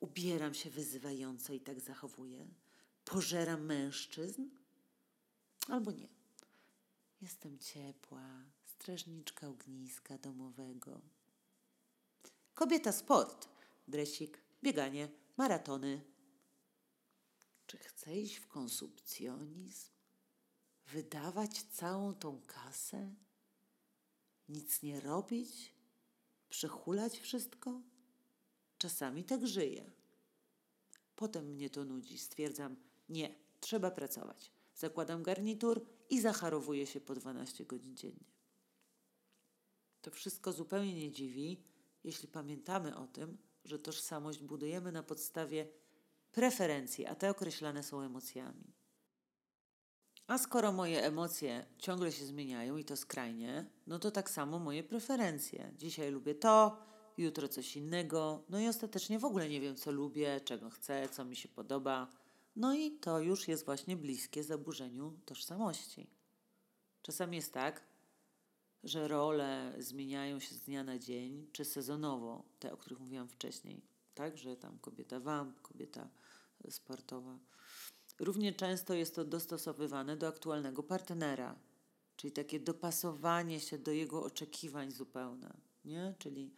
Ubieram się wyzywająco i tak zachowuję? Pożeram mężczyzn? Albo nie. Jestem ciepła, strażniczka ogniska domowego. Kobieta sport, dresik, bieganie, maratony. Czy chcę iść w konsumpcjonizm? Wydawać całą tą kasę? Nic nie robić? Przechulać wszystko? Czasami tak żyję. Potem mnie to nudzi. Stwierdzam, nie, trzeba pracować. Zakładam garnitur i zacharowuję się po 12 godzin dziennie. To wszystko zupełnie nie dziwi, jeśli pamiętamy o tym, że tożsamość budujemy na podstawie preferencji, a te określane są emocjami. A skoro moje emocje ciągle się zmieniają i to skrajnie, no to tak samo moje preferencje. Dzisiaj lubię to, jutro coś innego, no i ostatecznie w ogóle nie wiem, co lubię, czego chcę, co mi się podoba. No i to już jest właśnie bliskie zaburzeniu tożsamości. Czasami jest tak, że role zmieniają się z dnia na dzień, czy sezonowo, te, o których mówiłam wcześniej. Tak, że tam kobieta wamp, kobieta sportowa. Równie często jest to dostosowywane do aktualnego partnera, czyli takie dopasowanie się do jego oczekiwań zupełne. Nie? Czyli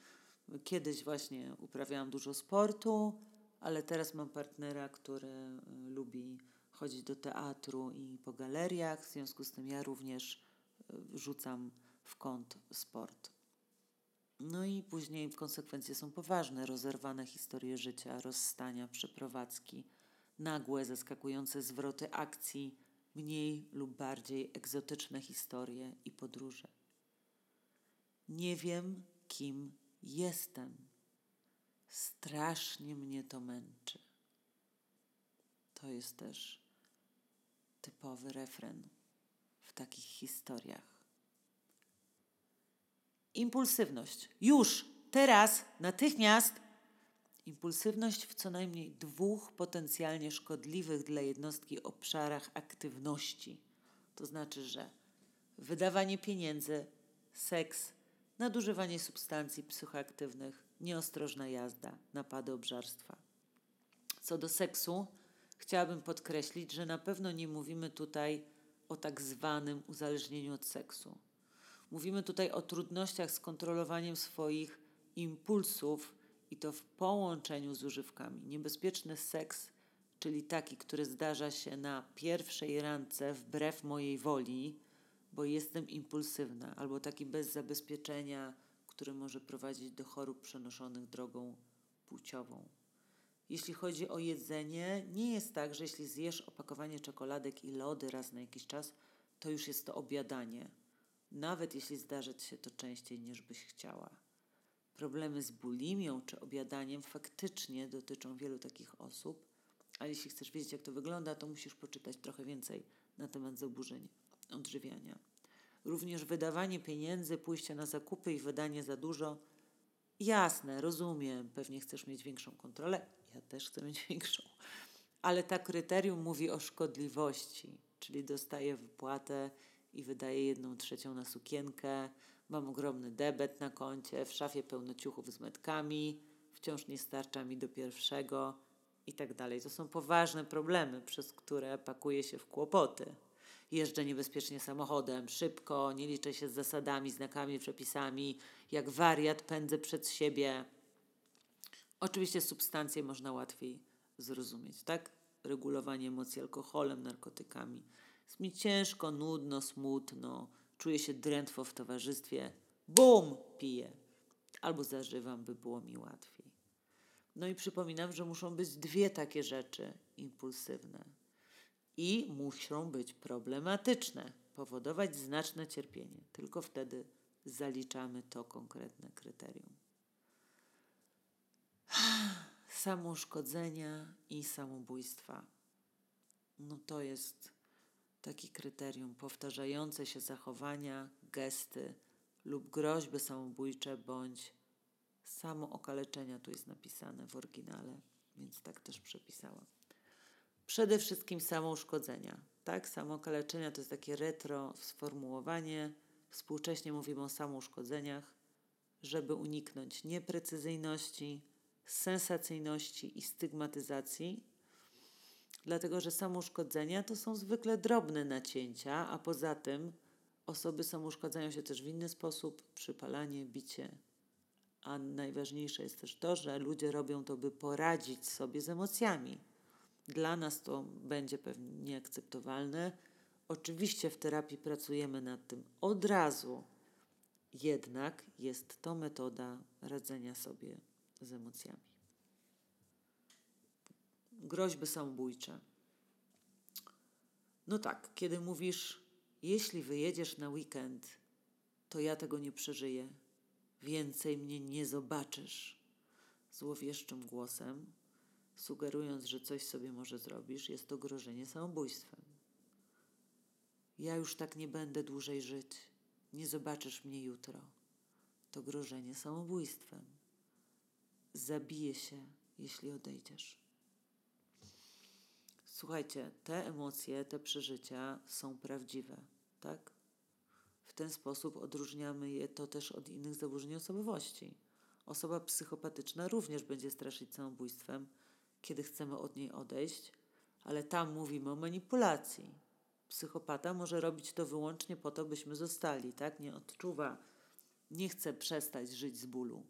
kiedyś właśnie uprawiałam dużo sportu, ale teraz mam partnera, który y, lubi chodzić do teatru i po galeriach, w związku z tym ja również y, rzucam w kąt sport. No i później konsekwencje są poważne, rozerwane historie życia, rozstania, przeprowadzki, nagłe, zaskakujące zwroty akcji, mniej lub bardziej egzotyczne historie i podróże. Nie wiem, kim jestem. Strasznie mnie to męczy. To jest też typowy refren w takich historiach. Impulsywność. Już, teraz, natychmiast. Impulsywność w co najmniej dwóch potencjalnie szkodliwych dla jednostki obszarach aktywności. To znaczy, że wydawanie pieniędzy, seks, nadużywanie substancji psychoaktywnych, nieostrożna jazda, napady obżarstwa. Co do seksu, chciałabym podkreślić, że na pewno nie mówimy tutaj o tak zwanym uzależnieniu od seksu Mówimy tutaj o trudnościach z kontrolowaniem swoich impulsów i to w połączeniu z używkami. Niebezpieczny seks, czyli taki, który zdarza się na pierwszej randce wbrew mojej woli, bo jestem impulsywna, albo taki bez zabezpieczenia, który może prowadzić do chorób przenoszonych drogą płciową. Jeśli chodzi o jedzenie, nie jest tak, że jeśli zjesz opakowanie czekoladek i lody raz na jakiś czas, to już jest to obiadanie. Nawet jeśli zdarzać się to częściej niż byś chciała. Problemy z bulimią czy obiadaniem faktycznie dotyczą wielu takich osób, ale jeśli chcesz wiedzieć, jak to wygląda, to musisz poczytać trochę więcej na temat zaburzeń odżywiania. Również wydawanie pieniędzy, pójście na zakupy i wydanie za dużo. Jasne, rozumiem, pewnie chcesz mieć większą kontrolę. Ja też chcę mieć większą. Ale ta kryterium mówi o szkodliwości, czyli dostaję wypłatę i wydaję jedną trzecią na sukienkę, mam ogromny debet na koncie, w szafie pełno ciuchów z metkami, wciąż nie starcza mi do pierwszego i tak dalej. To są poważne problemy, przez które pakuje się w kłopoty jeżdżę niebezpiecznie samochodem, szybko, nie liczę się z zasadami, znakami, przepisami, jak wariat pędzę przed siebie. Oczywiście substancje można łatwiej zrozumieć, tak? Regulowanie emocji alkoholem, narkotykami. Jest mi ciężko, nudno, smutno, czuję się drętwo w towarzystwie. Bum! Piję. Albo zażywam, by było mi łatwiej. No i przypominam, że muszą być dwie takie rzeczy impulsywne i muszą być problematyczne, powodować znaczne cierpienie. Tylko wtedy zaliczamy to konkretne kryterium. Samouszkodzenia i samobójstwa. No to jest taki kryterium powtarzające się zachowania, gesty lub groźby samobójcze bądź samookaleczenia tu jest napisane w oryginale, więc tak też przepisałam. Przede wszystkim samouszkodzenia. Tak, samookaleczenia to jest takie retro sformułowanie. Współcześnie mówimy o samouszkodzeniach, żeby uniknąć nieprecyzyjności, sensacyjności i stygmatyzacji, dlatego że samouszkodzenia to są zwykle drobne nacięcia, a poza tym osoby samouszkadzają się też w inny sposób, przypalanie, bicie. A najważniejsze jest też to, że ludzie robią to, by poradzić sobie z emocjami dla nas to będzie pewnie nieakceptowalne. Oczywiście w terapii pracujemy nad tym od razu, jednak jest to metoda radzenia sobie z emocjami. Groźby samobójcze. No tak, kiedy mówisz, jeśli wyjedziesz na weekend, to ja tego nie przeżyję, więcej mnie nie zobaczysz. Złowieszczym głosem sugerując, że coś sobie może zrobisz, jest to grożenie samobójstwem. Ja już tak nie będę dłużej żyć, nie zobaczysz mnie jutro. To grożenie samobójstwem. Zabiję się, jeśli odejdziesz. Słuchajcie, te emocje, te przeżycia są prawdziwe, tak? W ten sposób odróżniamy je to też od innych zaburzeń osobowości. Osoba psychopatyczna również będzie straszyć samobójstwem, kiedy chcemy od niej odejść, ale tam mówimy o manipulacji. Psychopata może robić to wyłącznie po to, byśmy zostali, tak? Nie odczuwa, nie chce przestać żyć z bólu.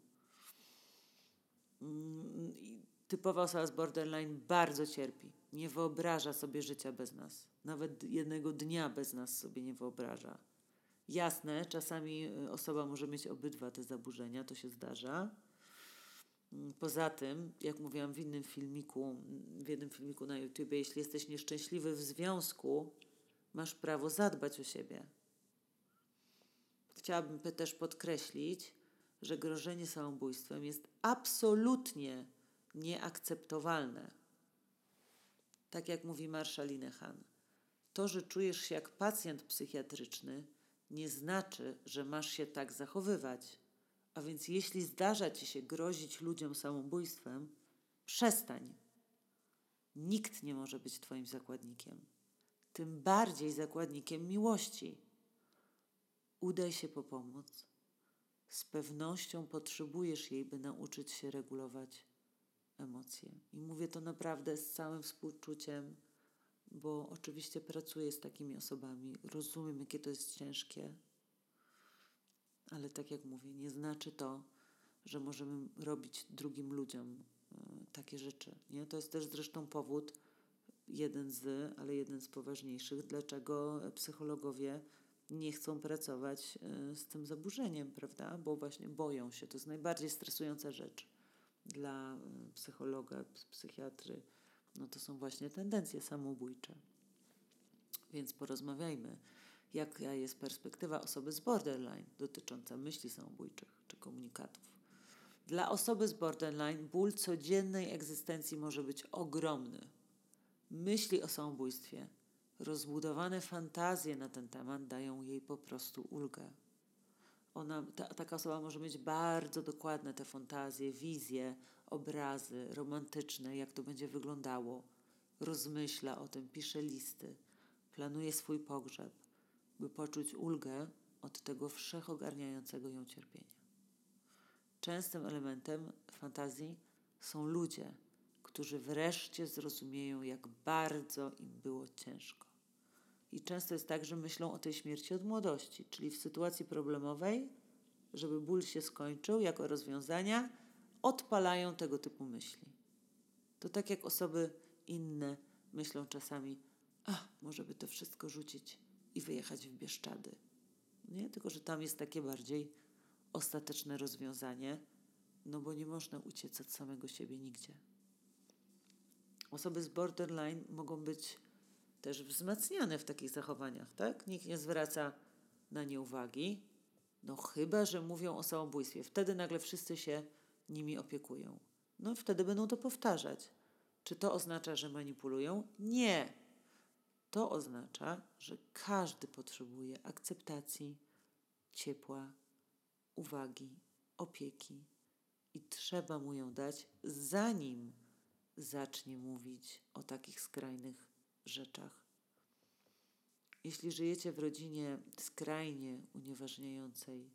Typowa osoba z borderline bardzo cierpi. Nie wyobraża sobie życia bez nas. Nawet jednego dnia bez nas sobie nie wyobraża. Jasne, czasami y, osoba może mieć obydwa te zaburzenia, to się zdarza Mm, poza tym, jak mówiłam w innym filmiku, w jednym filmiku na YouTube, jeśli jesteś nieszczęśliwy w związku, masz prawo zadbać o siebie. Chciałabym też podkreślić, że grożenie samobójstwem jest absolutnie nieakceptowalne. Tak jak mówi Marszal Linehan, to, że czujesz się jak pacjent psychiatryczny, nie znaczy, że masz się tak zachowywać. A więc jeśli zdarza ci się grozić ludziom samobójstwem, przestań. Nikt nie może być Twoim zakładnikiem, tym bardziej zakładnikiem miłości. Udaj się po pomoc. Z pewnością potrzebujesz jej, by nauczyć się regulować emocje. I mówię to naprawdę z całym współczuciem, bo oczywiście pracuję z takimi osobami, rozumiem, jakie to jest ciężkie Ale tak jak mówię, nie znaczy to, że możemy robić drugim ludziom y, takie rzeczy. Nie? To jest też zresztą powód, jeden z, ale jeden z poważniejszych, dlaczego psychologowie nie chcą pracować y, z tym zaburzeniem, prawda? Bo właśnie boją się. To jest najbardziej stresująca rzecz dla psychologa, psychiatry. No to są właśnie tendencje samobójcze. Więc porozmawiajmy, jaka jest perspektywa osoby z borderline dotycząca myśli samobójczych czy komunikatów. Dla osoby z borderline ból codziennej egzystencji może być ogromny. Myśli o samobójstwie, rozbudowane fantazje na ten temat dają jej po prostu ulgę. Ona, ta, taka osoba może mieć bardzo dokładne te fantazje, wizje, obrazy romantyczne, jak to będzie wyglądało. Rozmyśla o tym, pisze listy, planuje swój pogrzeb, by poczuć ulgę od tego wszechogarniającego ją cierpienia. Częstym elementem fantazji są ludzie, którzy wreszcie zrozumieją, jak bardzo im było ciężko. I często jest tak, że myślą o tej śmierci od młodości, czyli w sytuacji problemowej, żeby ból się skończył, jako rozwiązania, odpalają tego typu myśli. To tak jak osoby inne myślą czasami, a może by to wszystko rzucić i wyjechać w Bieszczady. Nie, tylko że tam jest takie bardziej ostateczne rozwiązanie, no bo nie można uciec od samego siebie nigdzie. Osoby z borderline mogą być też wzmacniane w takich zachowaniach, tak? Nikt nie zwraca na nie uwagi, no chyba, że mówią o samobójstwie. Wtedy nagle wszyscy się nimi opiekują. No wtedy będą to powtarzać. Czy to oznacza, że manipulują? Nie. To oznacza, że każdy potrzebuje akceptacji, ciepła, uwagi, opieki i trzeba mu ją dać, zanim zacznie mówić o takich skrajnych rzeczach. Jeśli żyjecie w rodzinie skrajnie unieważniającej,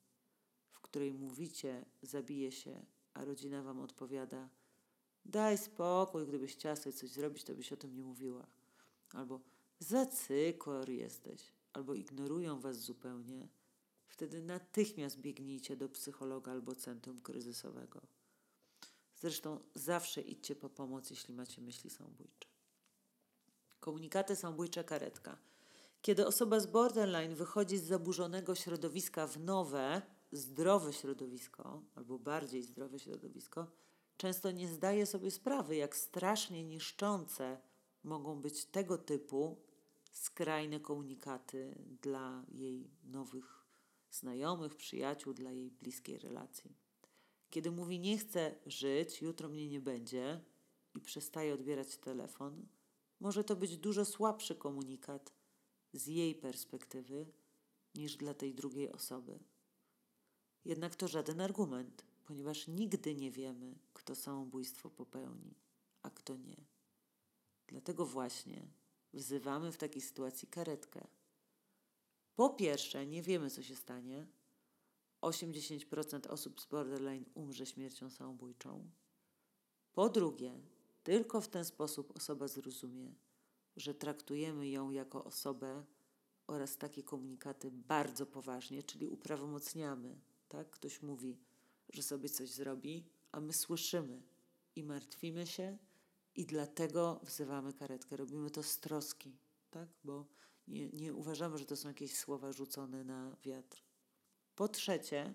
w której mówicie, zabije się, a rodzina wam odpowiada, daj spokój, gdybyś chciała sobie coś zrobić, to byś o tym nie mówiła. Albo za cykor jesteś, albo ignorują was zupełnie, wtedy natychmiast biegnijcie do psychologa albo centrum kryzysowego. Zresztą zawsze idźcie po pomoc, jeśli macie myśli samobójcze. Komunikaty samobójcze karetka. Kiedy osoba z borderline wychodzi z zaburzonego środowiska w nowe, zdrowe środowisko, albo bardziej zdrowe środowisko, często nie zdaje sobie sprawy, jak strasznie niszczące mogą być tego typu skrajne komunikaty dla jej nowych znajomych, przyjaciół, dla jej bliskiej relacji. Kiedy mówi nie chcę żyć, jutro mnie nie będzie i przestaje odbierać telefon, może to być dużo słabszy komunikat z jej perspektywy niż dla tej drugiej osoby. Jednak to żaden argument, ponieważ nigdy nie wiemy, kto samobójstwo popełni, a kto nie. Dlatego właśnie wzywamy w takiej sytuacji karetkę. Po pierwsze, nie wiemy, co się stanie. 80% osób z borderline umrze śmiercią samobójczą. Po drugie, tylko w ten sposób osoba zrozumie, że traktujemy ją jako osobę oraz takie komunikaty bardzo poważnie, czyli uprawomocniamy. Tak? Ktoś mówi, że sobie coś zrobi, a my słyszymy i martwimy się, i dlatego wzywamy karetkę. Robimy to z troski, tak? bo nie, nie uważamy, że to są jakieś słowa rzucone na wiatr. Po trzecie,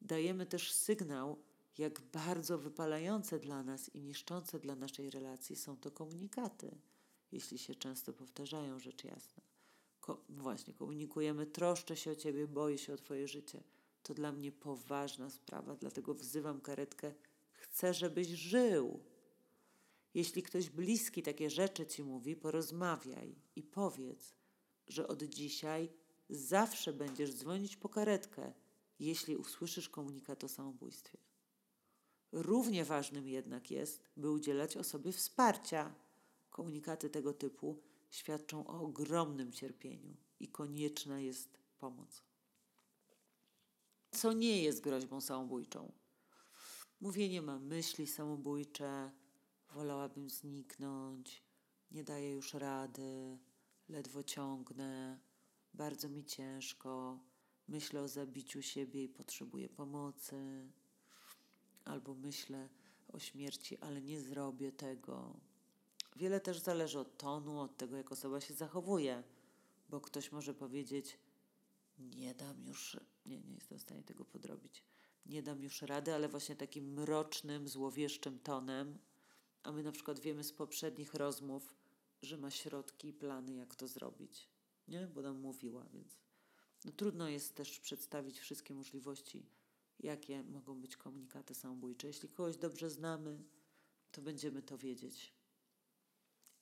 dajemy też sygnał, jak bardzo wypalające dla nas i niszczące dla naszej relacji są to komunikaty, jeśli się często powtarzają, rzecz jasna. Ko właśnie, komunikujemy, troszczę się o ciebie, boję się o twoje życie. To dla mnie poważna sprawa, dlatego wzywam karetkę, chcę, żebyś żył. Jeśli ktoś bliski takie rzeczy ci mówi, porozmawiaj i powiedz, że od dzisiaj zawsze będziesz dzwonić po karetkę, jeśli usłyszysz komunikat o samobójstwie. Równie ważnym jednak jest, by udzielać osobie wsparcia. Komunikaty tego typu świadczą o ogromnym cierpieniu i konieczna jest pomoc. Co nie jest groźbą samobójczą? Mówienie ma myśli samobójcze, wolałabym zniknąć, nie daję już rady, ledwo ciągnę, bardzo mi ciężko, myślę o zabiciu siebie i potrzebuję pomocy, albo myślę o śmierci, ale nie zrobię tego. Wiele też zależy od tonu, od tego, jak osoba się zachowuje, bo ktoś może powiedzieć: Nie dam już, nie, nie jestem w stanie tego podrobić. Nie dam już rady, ale właśnie takim mrocznym, złowieszczym tonem. A my na przykład wiemy z poprzednich rozmów, że ma środki i plany, jak to zrobić. Nie? Bo nam mówiła, więc no, trudno jest też przedstawić wszystkie możliwości, jakie mogą być komunikaty samobójcze. Jeśli kogoś dobrze znamy, to będziemy to wiedzieć.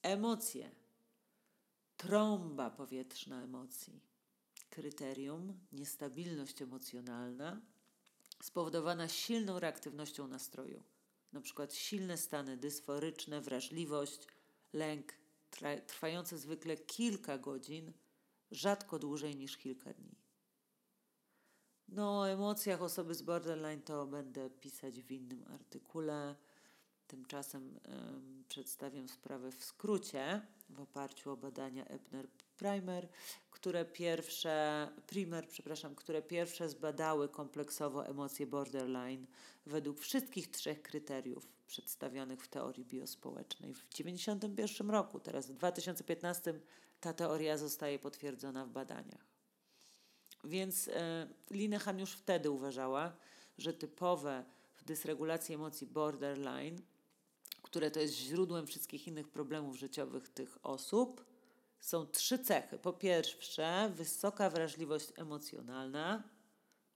Emocje. Trąba powietrzna emocji. Kryterium niestabilność emocjonalna spowodowana silną reaktywnością nastroju. Na przykład silne stany dysforyczne, wrażliwość, lęk, trwające zwykle kilka godzin, rzadko dłużej niż kilka dni. No, o emocjach osoby z borderline to będę pisać w innym artykule. Tymczasem um, przedstawiam sprawę w skrócie w oparciu o badania Ebner-Primer, które pierwsze, Primer, przepraszam, które pierwsze zbadały kompleksowo emocje borderline według wszystkich trzech kryteriów przedstawionych w teorii biospołecznej w 1991 roku. Teraz w 2015 ta teoria zostaje potwierdzona w badaniach. Więc e, Linehan już wtedy uważała, że typowe w dysregulacji emocji borderline, które to jest źródłem wszystkich innych problemów życiowych tych osób, są trzy cechy. Po pierwsze, wysoka wrażliwość emocjonalna.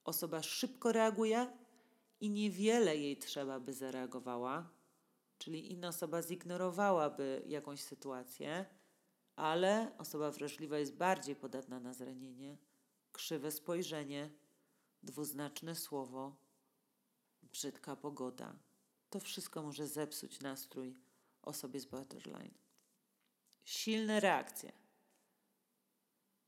Osoba szybko reaguje i niewiele jej trzeba, by zareagowała, czyli inna osoba zignorowałaby jakąś sytuację, ale osoba wrażliwa jest bardziej podatna na zranienie, krzywe spojrzenie, dwuznaczne słowo, brzydka pogoda. To wszystko może zepsuć nastrój osobie z borderline. Silne reakcje.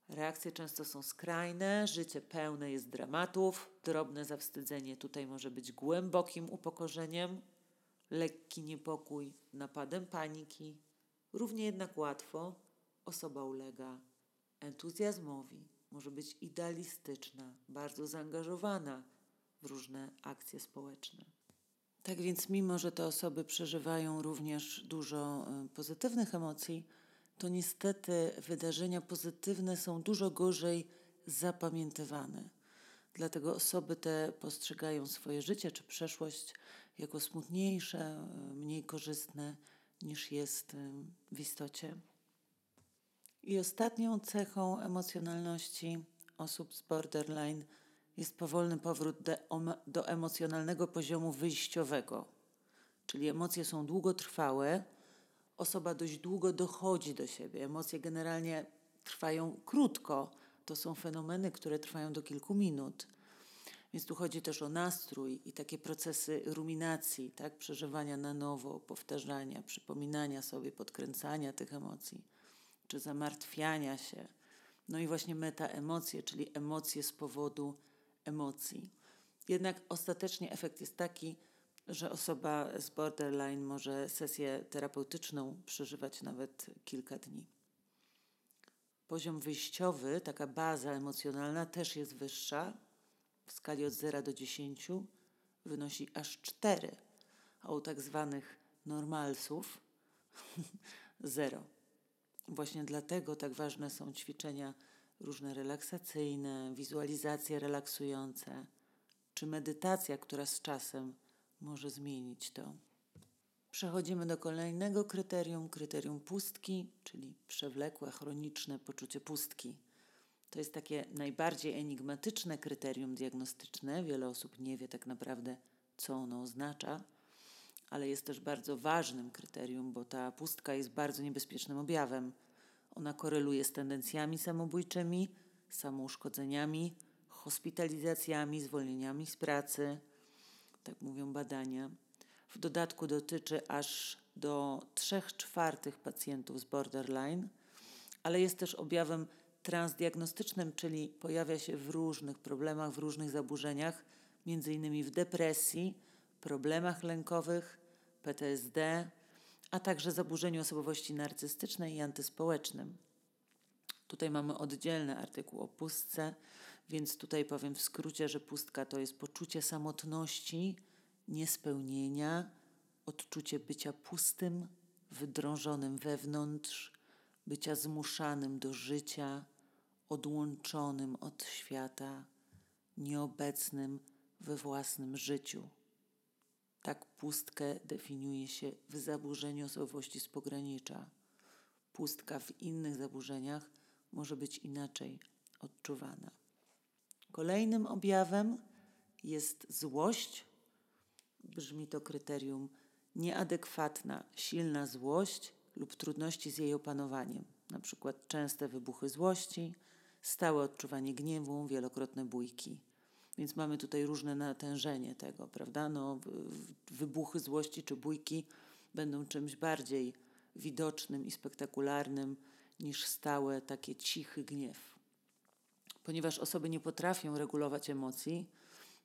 Reakcje często są skrajne, życie pełne jest dramatów, drobne zawstydzenie tutaj może być głębokim upokorzeniem, lekki niepokój, napadem paniki. Równie jednak łatwo osoba ulega entuzjazmowi, może być idealistyczna, bardzo zaangażowana w różne akcje społeczne. Tak więc, mimo że te osoby przeżywają również dużo y, pozytywnych emocji, to niestety wydarzenia pozytywne są dużo gorzej zapamiętywane. Dlatego osoby te postrzegają swoje życie czy przeszłość jako smutniejsze, mniej korzystne niż jest w istocie. I ostatnią cechą emocjonalności osób z borderline jest powolny powrót do, emocjonalnego poziomu wyjściowego, czyli emocje są długotrwałe osoba dość długo dochodzi do siebie. Emocje generalnie trwają krótko. To są fenomeny, które trwają do kilku minut. Więc tu chodzi też o nastrój i takie procesy ruminacji, tak? przeżywania na nowo, powtarzania, przypominania sobie, podkręcania tych emocji, czy zamartwiania się. No i właśnie metaemocje, czyli emocje z powodu emocji. Jednak ostatecznie efekt jest taki, że osoba z borderline może sesję terapeutyczną przeżywać nawet kilka dni. Poziom wyjściowy, taka baza emocjonalna też jest wyższa. W skali od 0 do 10 wynosi aż 4, a u tak zwanych normalsów 0. Właśnie dlatego tak ważne są ćwiczenia różne relaksacyjne, wizualizacje relaksujące, czy medytacja, która z czasem może zmienić to. Przechodzimy do kolejnego kryterium, kryterium pustki, czyli przewlekłe, chroniczne poczucie pustki. To jest takie najbardziej enigmatyczne kryterium diagnostyczne. Wiele osób nie wie tak naprawdę, co ono oznacza, ale jest też bardzo ważnym kryterium, bo ta pustka jest bardzo niebezpiecznym objawem. Ona koreluje z tendencjami samobójczymi, samouszkodzeniami, hospitalizacjami, zwolnieniami z pracy tak mówią badania. W dodatku dotyczy aż do 3 czwartych pacjentów z borderline, ale jest też objawem transdiagnostycznym, czyli pojawia się w różnych problemach, w różnych zaburzeniach, między innymi w depresji, problemach lękowych, PTSD, a także zaburzeniu osobowości narcystycznej i antyspołecznym. Tutaj mamy oddzielny artykuł o pustce, Więc tutaj powiem w skrócie, że pustka to jest poczucie samotności, niespełnienia, odczucie bycia pustym, wydrążonym wewnątrz, bycia zmuszanym do życia, odłączonym od świata, nieobecnym we własnym życiu. Tak pustkę definiuje się w zaburzeniu osobowości z pogranicza. Pustka w innych zaburzeniach może być inaczej odczuwana. Kolejnym objawem jest złość. Brzmi to kryterium nieadekwatna, silna złość lub trudności z jej opanowaniem, przykład częste wybuchy złości, stałe odczuwanie gniewu, wielokrotne bójki. Więc mamy tutaj różne natężenie tego, prawda? No, wybuchy złości czy bójki będą czymś bardziej widocznym i spektakularnym niż stałe takie cichy gniew. Ponieważ osoby nie potrafią regulować emocji,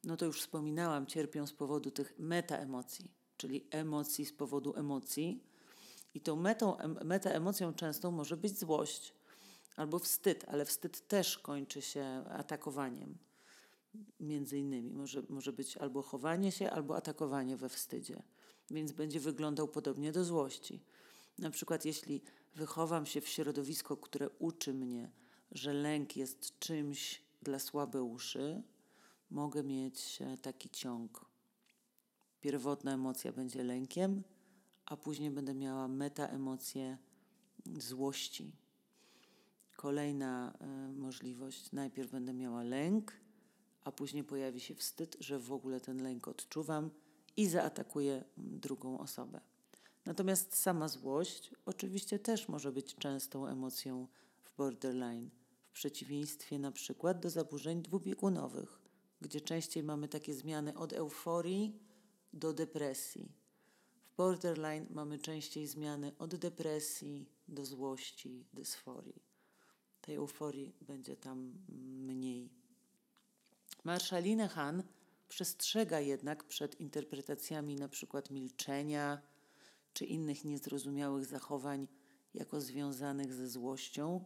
no to już wspominałam, cierpią z powodu tych metaemocji, czyli emocji z powodu emocji. I tą metą, metaemocją często może być złość albo wstyd, ale wstyd też kończy się atakowaniem. Między innymi może, może być albo chowanie się, albo atakowanie we wstydzie, więc będzie wyglądał podobnie do złości. Na przykład, jeśli wychowam się w środowisko, które uczy mnie, że lęk jest czymś dla słabeuszy, mogę mieć taki ciąg. Pierwotna emocja będzie lękiem, a później będę miała metaemocję złości. Kolejna y, możliwość, najpierw będę miała lęk, a później pojawi się wstyd, że w ogóle ten lęk odczuwam i zaatakuję drugą osobę. Natomiast sama złość oczywiście też może być częstą emocją w borderline, w przeciwieństwie na przykład do zaburzeń dwubiegunowych, gdzie częściej mamy takie zmiany od euforii do depresji. W borderline mamy częściej zmiany od depresji do złości, dysforii. Tej euforii będzie tam mniej. Marszalina Han przestrzega jednak przed interpretacjami przykład milczenia, czy innych niezrozumiałych zachowań jako związanych ze złością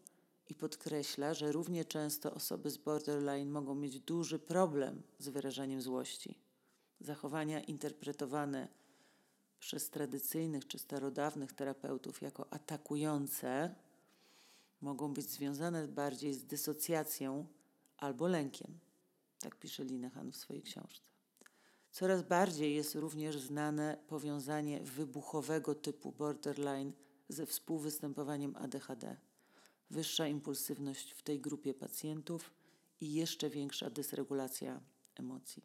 i podkreśla, że równie często osoby z borderline mogą mieć duży problem z wyrażaniem złości. Zachowania interpretowane przez tradycyjnych czy starodawnych terapeutów jako atakujące mogą być związane bardziej z dysocjacją albo lękiem. Tak pisze Linehan w swojej książce. Coraz bardziej jest również znane powiązanie wybuchowego typu borderline ze współwystępowaniem ADHD. Wyższa impulsywność w tej grupie pacjentów i jeszcze większa dysregulacja emocji.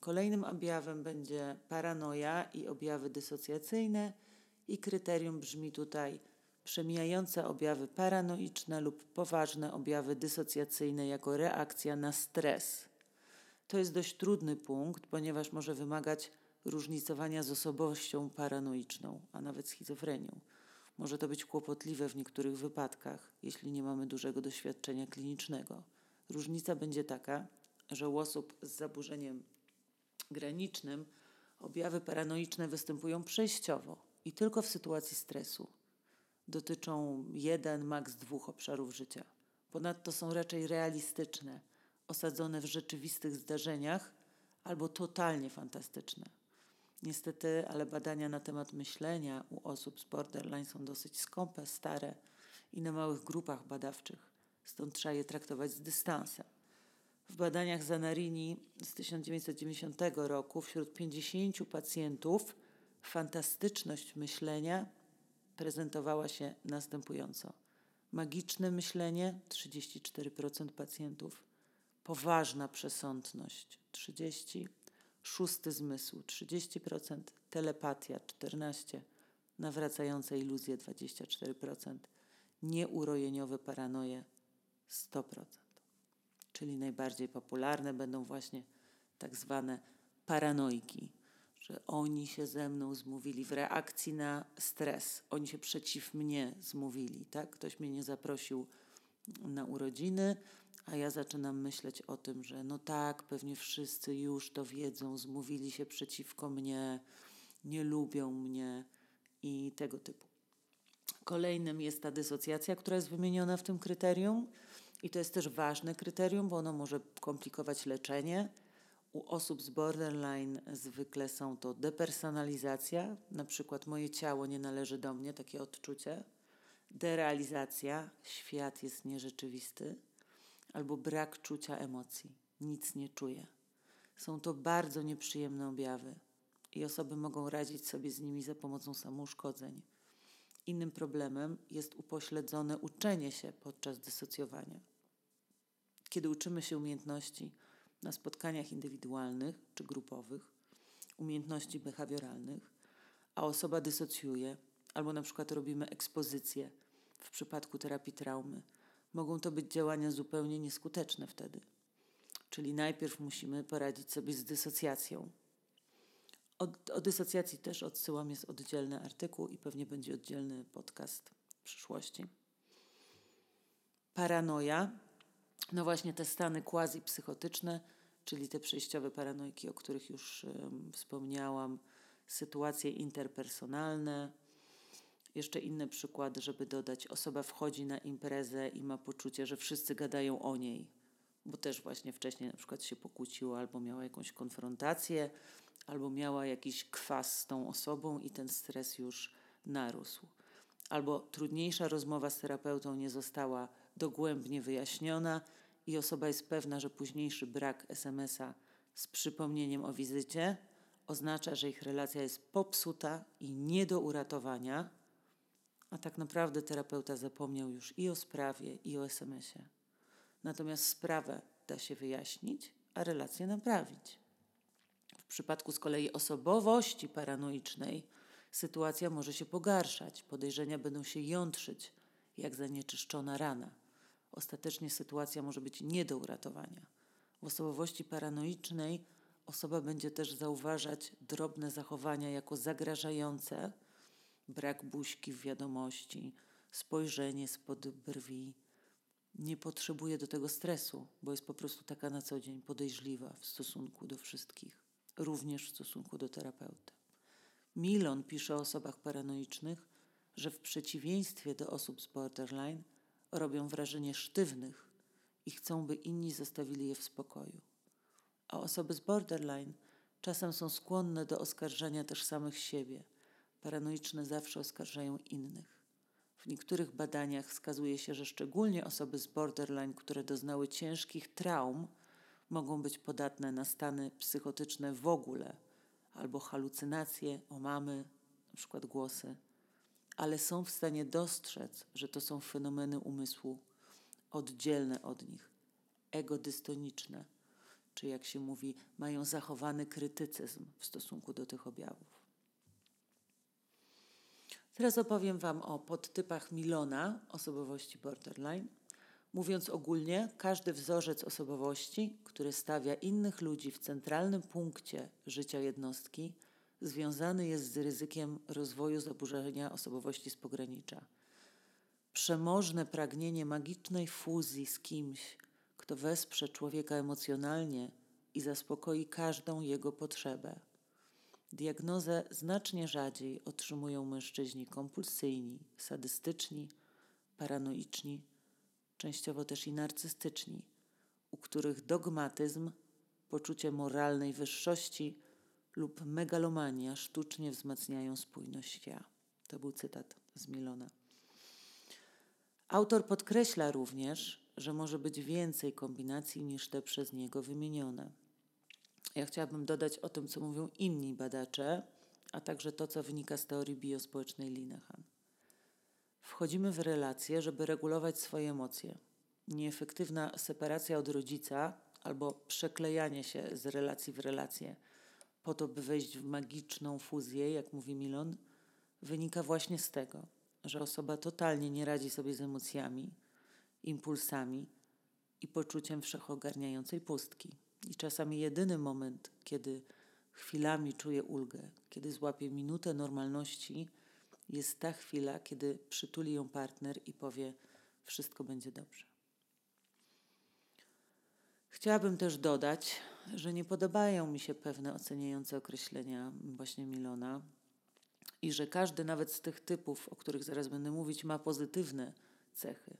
Kolejnym objawem będzie paranoja i objawy dysocjacyjne i kryterium brzmi tutaj przemijające objawy paranoiczne lub poważne objawy dysocjacyjne jako reakcja na stres to jest dość trudny punkt, ponieważ może wymagać różnicowania z osobowością paranoiczną, a nawet schizofrenią. Może to być kłopotliwe w niektórych wypadkach, jeśli nie mamy dużego doświadczenia klinicznego. Różnica będzie taka, że u osób z zaburzeniem granicznym objawy paranoiczne występują przejściowo i tylko w sytuacji stresu. Dotyczą jeden, maks dwóch obszarów życia. Ponadto są raczej realistyczne osadzone w rzeczywistych zdarzeniach albo totalnie fantastyczne. Niestety, ale badania na temat myślenia u osób z borderline są dosyć skąpe, stare i na małych grupach badawczych, stąd trzeba je traktować z dystansem. W badaniach Zanarini z 1990 roku wśród 50 pacjentów fantastyczność myślenia prezentowała się następująco. Magiczne myślenie 34% pacjentów, poważna przesądność 30%, szósty zmysł 30%, telepatia 14%, nawracające iluzje 24%, nieurojeniowe paranoje 100%. Czyli najbardziej popularne będą właśnie tak zwane paranoiki, że oni się ze mną zmówili w reakcji na stres, oni się przeciw mnie zmówili, tak? Ktoś mnie nie zaprosił na urodziny, a ja zaczynam myśleć o tym, że no tak, pewnie wszyscy już to wiedzą, zmówili się przeciwko mnie, nie lubią mnie i tego typu. Kolejnym jest ta dysocjacja, która jest wymieniona w tym kryterium. I to jest też ważne kryterium, bo ono może komplikować leczenie. U osób z borderline zwykle są to depersonalizacja, na przykład moje ciało nie należy do mnie, takie odczucie, derealizacja, świat jest nierzeczywisty, albo brak czucia emocji, nic nie czuję. Są to bardzo nieprzyjemne objawy i osoby mogą radzić sobie z nimi za pomocą samouszkodzeń. Innym problemem jest upośledzone uczenie się podczas dysocjowania. Kiedy uczymy się umiejętności na spotkaniach indywidualnych czy grupowych, umiejętności behawioralnych, a osoba dysocjuje, albo na przykład robimy ekspozycję w przypadku terapii traumy, mogą to być działania zupełnie nieskuteczne wtedy. Czyli najpierw musimy poradzić sobie z dysocjacją, o, o dysocjacji też odsyłam, jest oddzielny artykuł i pewnie będzie oddzielny podcast w przyszłości. Paranoja, no właśnie te stany quasi-psychotyczne, czyli te przejściowe paranojki, o których już wspomniałam, sytuacje interpersonalne. Jeszcze inny przykład, żeby dodać, osoba wchodzi na imprezę i ma poczucie, że wszyscy gadają o niej, bo też właśnie wcześniej na przykład się pokłóciła albo miała jakąś konfrontację, albo miała jakiś kwas z tą osobą i ten stres już narósł. Albo trudniejsza rozmowa z terapeutą nie została dogłębnie wyjaśniona i osoba jest pewna, że późniejszy brak SMS-a z przypomnieniem o wizycie oznacza, że ich relacja jest popsuta i nie do uratowania, a tak naprawdę terapeuta zapomniał już i o sprawie, i o SMS-ie. Natomiast sprawę da się wyjaśnić, a relację naprawić. W przypadku z kolei osobowości paranoicznej sytuacja może się pogarszać, podejrzenia będą się jątrzyć, jak zanieczyszczona rana. Ostatecznie sytuacja może być nie do uratowania. W osobowości paranoicznej osoba będzie też zauważać drobne zachowania jako zagrażające, brak buźki w wiadomości, spojrzenie spod brwi. Nie potrzebuje do tego stresu, bo jest po prostu taka na co dzień podejrzliwa w stosunku do wszystkich również w stosunku do terapeuty. Milon pisze o osobach paranoicznych, że w przeciwieństwie do osób z borderline robią wrażenie sztywnych i chcą, by inni zostawili je w spokoju. A osoby z borderline czasem są skłonne do oskarżania też samych siebie. Paranoiczne zawsze oskarżają innych. W niektórych badaniach wskazuje się, że szczególnie osoby z borderline, które doznały ciężkich traum, mogą być podatne na stany psychotyczne w ogóle, albo halucynacje, omamy, przykład głosy, ale są w stanie dostrzec, że to są fenomeny umysłu oddzielne od nich, egodystoniczne, czy jak się mówi, mają zachowany krytycyzm w stosunku do tych objawów. Teraz opowiem Wam o podtypach Milona osobowości borderline Mówiąc ogólnie, każdy wzorzec osobowości, który stawia innych ludzi w centralnym punkcie życia jednostki, związany jest z ryzykiem rozwoju zaburzenia osobowości z pogranicza. Przemożne pragnienie magicznej fuzji z kimś, kto wesprze człowieka emocjonalnie i zaspokoi każdą jego potrzebę. Diagnozę znacznie rzadziej otrzymują mężczyźni kompulsyjni, sadystyczni, paranoiczni częściowo też i narcystyczni, u których dogmatyzm, poczucie moralnej wyższości lub megalomania sztucznie wzmacniają spójność ja. To był cytat z Milona. Autor podkreśla również, że może być więcej kombinacji niż te przez niego wymienione. Ja chciałabym dodać o tym, co mówią inni badacze, a także to, co wynika z teorii biospołecznej Linehan. Wchodzimy w relacje, żeby regulować swoje emocje. Nieefektywna separacja od rodzica albo przeklejanie się z relacji w relację po to, by wejść w magiczną fuzję, jak mówi Milon, wynika właśnie z tego, że osoba totalnie nie radzi sobie z emocjami, impulsami i poczuciem wszechogarniającej pustki. I czasami jedyny moment, kiedy chwilami czuje ulgę, kiedy złapie minutę normalności, jest ta chwila, kiedy przytuli ją partner i powie: Wszystko będzie dobrze. Chciałabym też dodać, że nie podobają mi się pewne oceniające określenia właśnie Milona. I że każdy nawet z tych typów, o których zaraz będę mówić, ma pozytywne cechy.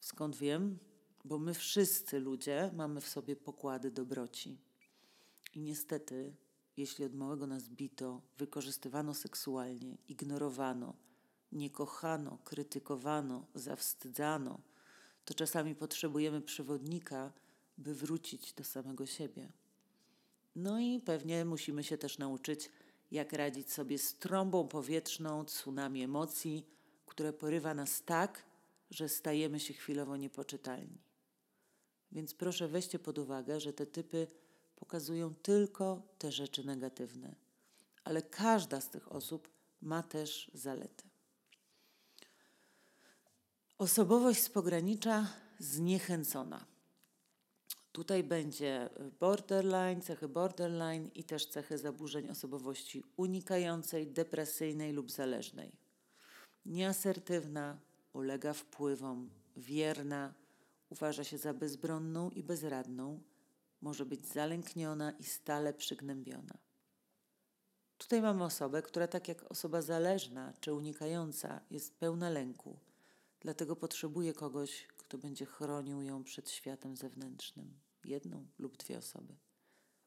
Skąd wiem? Bo my wszyscy ludzie mamy w sobie pokłady dobroci. I niestety, jeśli od małego nas bito, wykorzystywano seksualnie, ignorowano, nie kochano, krytykowano, zawstydzano, to czasami potrzebujemy przewodnika, by wrócić do samego siebie. No i pewnie musimy się też nauczyć, jak radzić sobie z trąbą powietrzną, tsunami emocji, które porywa nas tak, że stajemy się chwilowo niepoczytalni. Więc proszę weźcie pod uwagę, że te typy pokazują tylko te rzeczy negatywne, ale każda z tych osób ma też zalety. Osobowość z pogranicza zniechęcona. Tutaj będzie borderline, cechy borderline i też cechy zaburzeń osobowości unikającej, depresyjnej lub zależnej. Nieasertywna, ulega wpływom, wierna, uważa się za bezbronną i bezradną, może być zalękniona i stale przygnębiona. Tutaj mamy osobę, która tak jak osoba zależna czy unikająca jest pełna lęku, dlatego potrzebuje kogoś, kto będzie chronił ją przed światem zewnętrznym jedną lub dwie osoby.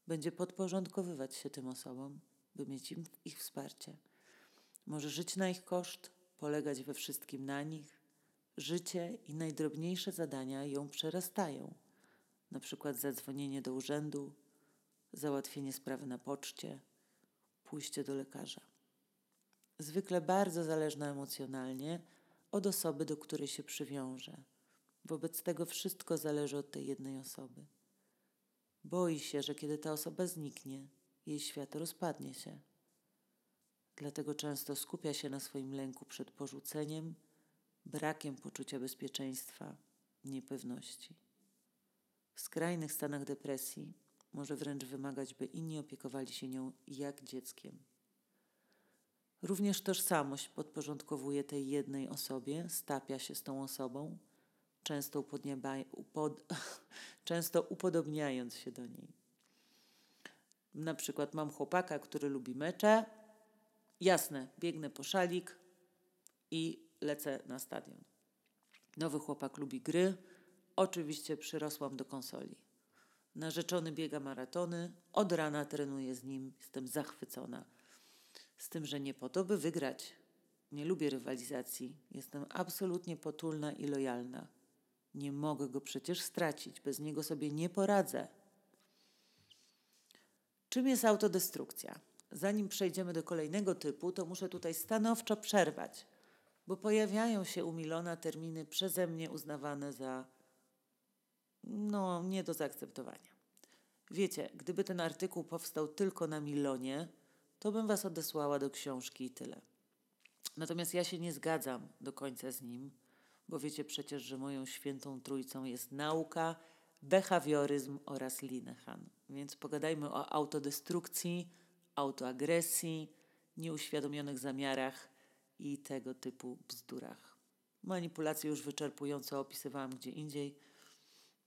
Będzie podporządkowywać się tym osobom, by mieć im ich wsparcie. Może żyć na ich koszt, polegać we wszystkim na nich. Życie i najdrobniejsze zadania ją przerastają, na przykład zadzwonienie do urzędu, załatwienie sprawy na poczcie, pójście do lekarza. Zwykle bardzo zależna emocjonalnie od osoby, do której się przywiąże. Wobec tego wszystko zależy od tej jednej osoby. Boi się, że kiedy ta osoba zniknie, jej świat rozpadnie się. Dlatego często skupia się na swoim lęku przed porzuceniem, brakiem poczucia bezpieczeństwa, niepewności. W skrajnych stanach depresji może wręcz wymagać, by inni opiekowali się nią jak dzieckiem. Również tożsamość podporządkowuje tej jednej osobie, stapia się z tą osobą często, upod często upodobniając się do niej. Na przykład mam chłopaka, który lubi mecze. Jasne, biegnę po szalik i lecę na stadion. Nowy chłopak lubi gry. Oczywiście przyrosłam do konsoli. Narzeczony biega maratony. Od rana trenuję z nim. Jestem zachwycona. Z tym, że nie po to, by wygrać. Nie lubię rywalizacji. Jestem absolutnie potulna i lojalna. Nie mogę go przecież stracić, bez niego sobie nie poradzę. Czym jest autodestrukcja? Zanim przejdziemy do kolejnego typu, to muszę tutaj stanowczo przerwać, bo pojawiają się u Milona terminy przeze mnie uznawane za no, nie do zaakceptowania. Wiecie, gdyby ten artykuł powstał tylko na Milonie, to bym was odesłała do książki i tyle. Natomiast ja się nie zgadzam do końca z nim bo wiecie przecież, że moją świętą trójcą jest nauka, behawioryzm oraz Linehan. Więc pogadajmy o autodestrukcji, autoagresji, nieuświadomionych zamiarach i tego typu bzdurach. Manipulacje już wyczerpująco opisywałam gdzie indziej,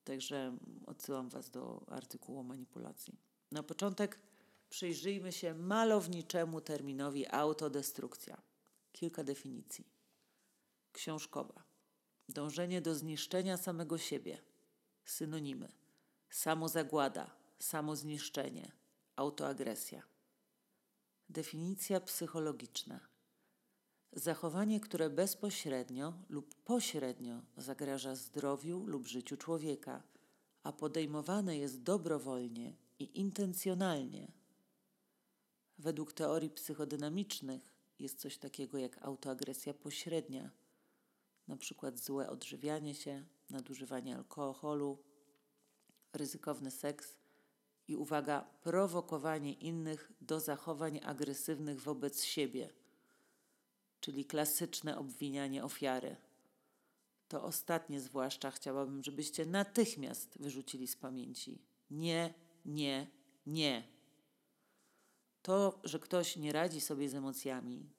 także odsyłam Was do artykułu o manipulacji. Na początek przyjrzyjmy się malowniczemu terminowi autodestrukcja. Kilka definicji. Książkowa. Dążenie do zniszczenia samego siebie. Synonimy: samozagłada, samozniszczenie, autoagresja. Definicja psychologiczna. Zachowanie, które bezpośrednio lub pośrednio zagraża zdrowiu lub życiu człowieka, a podejmowane jest dobrowolnie i intencjonalnie. Według teorii psychodynamicznych jest coś takiego jak autoagresja pośrednia – przykład złe odżywianie się, nadużywanie alkoholu, ryzykowny seks i uwaga, prowokowanie innych do zachowań agresywnych wobec siebie, czyli klasyczne obwinianie ofiary. To ostatnie zwłaszcza chciałabym, żebyście natychmiast wyrzucili z pamięci. Nie, nie, nie. To, że ktoś nie radzi sobie z emocjami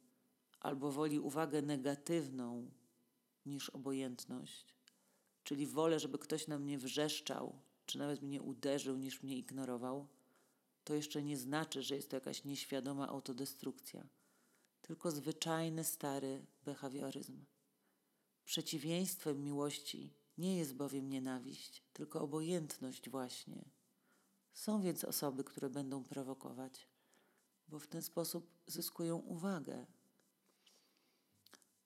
albo woli uwagę negatywną, niż obojętność. Czyli wolę, żeby ktoś na mnie wrzeszczał, czy nawet mnie uderzył, niż mnie ignorował, to jeszcze nie znaczy, że jest to jakaś nieświadoma autodestrukcja. tylko zwyczajny, stary behawioryzm. Przeciwieństwem miłości nie jest bowiem nienawiść, tylko obojętność właśnie. Są więc osoby, które będą prowokować, bo w ten sposób zyskują uwagę.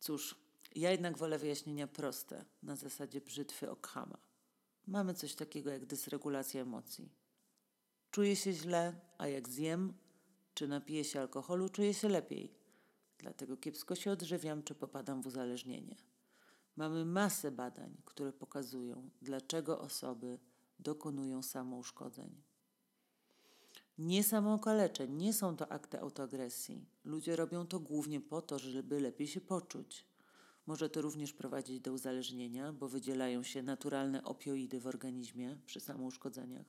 Cóż, ja jednak wolę wyjaśnienia proste, na zasadzie brzytwy Okhama. Mamy coś takiego jak dysregulacja emocji. Czuję się źle, a jak zjem czy napiję się alkoholu, czuję się lepiej. Dlatego kiepsko się odżywiam czy popadam w uzależnienie. Mamy masę badań, które pokazują, dlaczego osoby dokonują samouszkodzeń. Nie samookaleczeń, nie są to akty autoagresji. Ludzie robią to głównie po to, żeby lepiej się poczuć. Może to również prowadzić do uzależnienia, bo wydzielają się naturalne opioidy w organizmie przy samouszkodzeniach.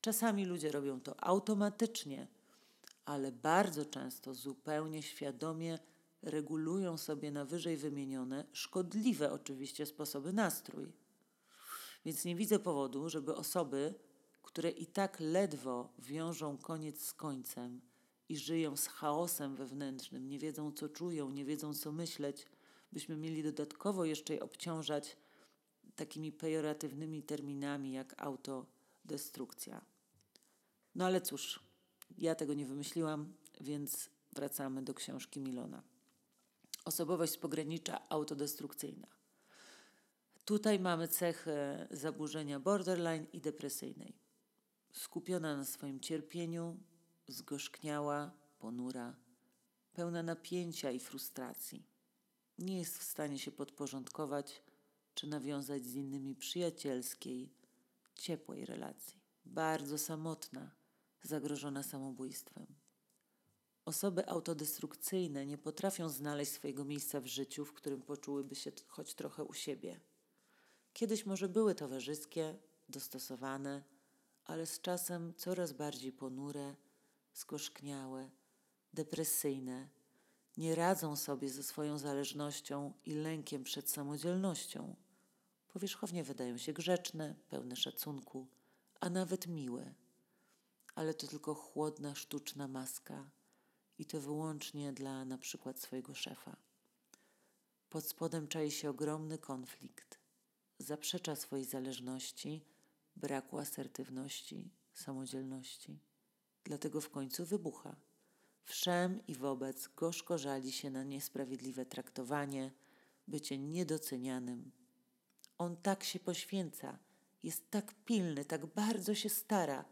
Czasami ludzie robią to automatycznie, ale bardzo często zupełnie świadomie regulują sobie na wyżej wymienione, szkodliwe oczywiście sposoby nastrój. Więc nie widzę powodu, żeby osoby, które i tak ledwo wiążą koniec z końcem i żyją z chaosem wewnętrznym, nie wiedzą co czują, nie wiedzą co myśleć, byśmy mieli dodatkowo jeszcze je obciążać takimi pejoratywnymi terminami jak autodestrukcja. No ale cóż, ja tego nie wymyśliłam, więc wracamy do książki Milona. Osobowość z pogranicza autodestrukcyjna. Tutaj mamy cechę zaburzenia borderline i depresyjnej. Skupiona na swoim cierpieniu, zgorzkniała, ponura, pełna napięcia i frustracji. Nie jest w stanie się podporządkować czy nawiązać z innymi przyjacielskiej, ciepłej relacji. Bardzo samotna, zagrożona samobójstwem. Osoby autodestrukcyjne nie potrafią znaleźć swojego miejsca w życiu, w którym poczułyby się choć trochę u siebie. Kiedyś może były towarzyskie, dostosowane, ale z czasem coraz bardziej ponure, skoszkniałe, depresyjne, nie radzą sobie ze swoją zależnością i lękiem przed samodzielnością. Powierzchownie wydają się grzeczne, pełne szacunku, a nawet miłe. Ale to tylko chłodna, sztuczna maska i to wyłącznie dla na przykład swojego szefa. Pod spodem czai się ogromny konflikt. Zaprzecza swojej zależności, braku asertywności, samodzielności. Dlatego w końcu wybucha. Wszem i wobec gorzko żali się na niesprawiedliwe traktowanie, bycie niedocenianym. On tak się poświęca, jest tak pilny, tak bardzo się stara,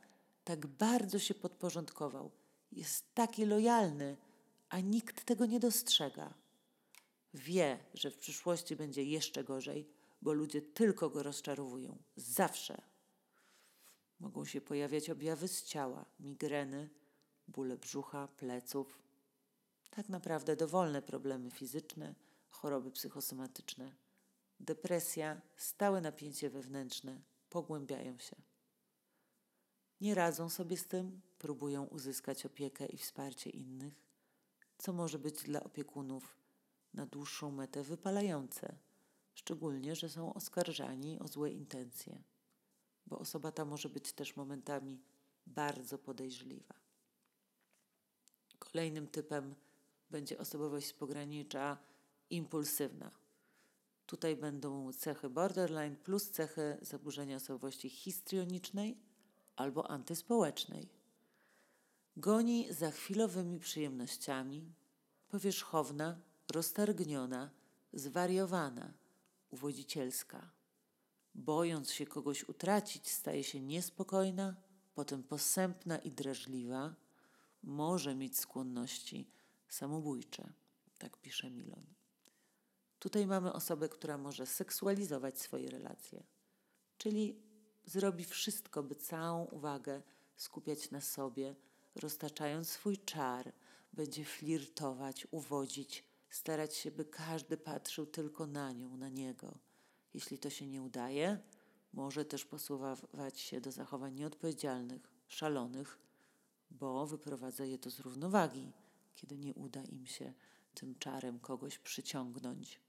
tak bardzo się podporządkował – jest taki lojalny, a nikt tego nie dostrzega. Wie, że w przyszłości będzie jeszcze gorzej, bo ludzie tylko go rozczarowują. Zawsze. Mogą się pojawiać objawy z ciała, migreny, bóle brzucha, pleców. Tak naprawdę dowolne problemy fizyczne, choroby psychosomatyczne. Depresja, stałe napięcie wewnętrzne pogłębiają się. Nie radzą sobie z tym, próbują uzyskać opiekę i wsparcie innych, co może być dla opiekunów na dłuższą metę wypalające, szczególnie, że są oskarżani o złe intencje, bo osoba ta może być też momentami bardzo podejrzliwa. Kolejnym typem będzie osobowość z pogranicza impulsywna. Tutaj będą cechy borderline plus cechy zaburzenia osobowości histrionicznej albo antyspołecznej. Goni za chwilowymi przyjemnościami, powierzchowna, roztargniona, zwariowana, uwodzicielska. Bojąc się kogoś utracić, staje się niespokojna, potem posępna i drażliwa, może mieć skłonności samobójcze, tak pisze Milon. Tutaj mamy osobę, która może seksualizować swoje relacje, czyli zrobi wszystko, by całą uwagę skupiać na sobie, roztaczając swój czar, będzie flirtować, uwodzić, starać się, by każdy patrzył tylko na nią, na niego. Jeśli to się nie udaje, może też posuwać się do zachowań nieodpowiedzialnych, szalonych, bo wyprowadza je to z równowagi, kiedy nie uda im się tym czarem kogoś przyciągnąć.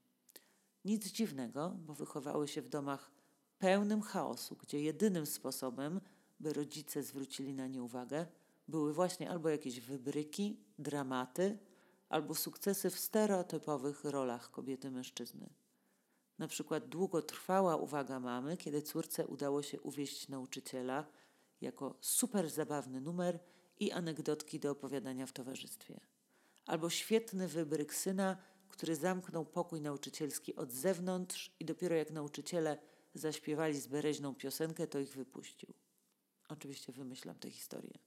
Nic dziwnego, bo wychowały się w domach pełnym chaosu, gdzie jedynym sposobem, by rodzice zwrócili na nie uwagę, były właśnie albo jakieś wybryki, dramaty, albo sukcesy w stereotypowych rolach kobiety-mężczyzny. Na przykład długotrwała uwaga mamy, kiedy córce udało się uwieść nauczyciela jako super zabawny numer i anegdotki do opowiadania w towarzystwie. Albo świetny wybryk syna, który zamknął pokój nauczycielski od zewnątrz i dopiero jak nauczyciele zaśpiewali z bereźną piosenkę, to ich wypuścił. Oczywiście wymyślam tę historię.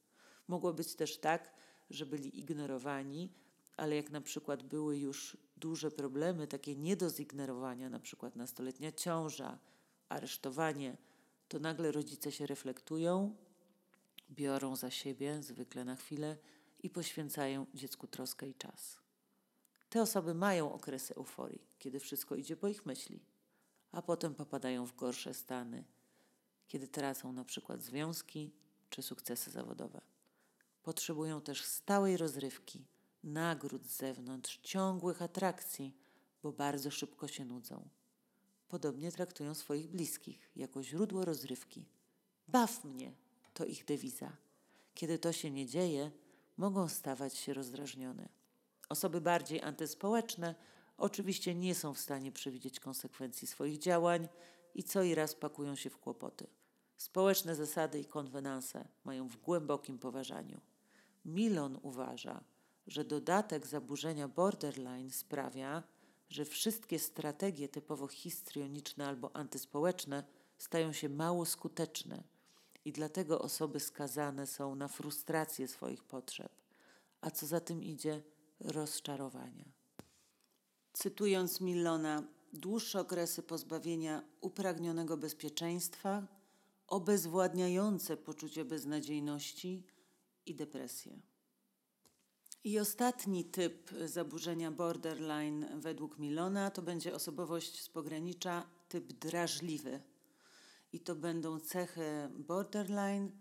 Mogło być też tak, że byli ignorowani, ale jak na przykład były już duże problemy, takie nie do zignorowania, na przykład nastoletnia ciąża, aresztowanie, to nagle rodzice się reflektują, biorą za siebie, zwykle na chwilę, i poświęcają dziecku troskę i czas. Te osoby mają okresy euforii, kiedy wszystko idzie po ich myśli, a potem popadają w gorsze stany, kiedy tracą na przykład związki czy sukcesy zawodowe. Potrzebują też stałej rozrywki, nagród z zewnątrz, ciągłych atrakcji, bo bardzo szybko się nudzą. Podobnie traktują swoich bliskich jako źródło rozrywki. Baw mnie to ich dewiza. Kiedy to się nie dzieje, mogą stawać się rozdrażnione. Osoby bardziej antyspołeczne oczywiście nie są w stanie przewidzieć konsekwencji swoich działań i co i raz pakują się w kłopoty. Społeczne zasady i konwenanse mają w głębokim poważaniu. Milon uważa, że dodatek zaburzenia borderline sprawia, że wszystkie strategie typowo histrioniczne albo antyspołeczne stają się mało skuteczne i dlatego osoby skazane są na frustrację swoich potrzeb, a co za tym idzie rozczarowania. Cytując Millona, dłuższe okresy pozbawienia upragnionego bezpieczeństwa, obezwładniające poczucie beznadziejności i depresję. I ostatni typ zaburzenia borderline według Milona to będzie osobowość z pogranicza typ drażliwy. I to będą cechy borderline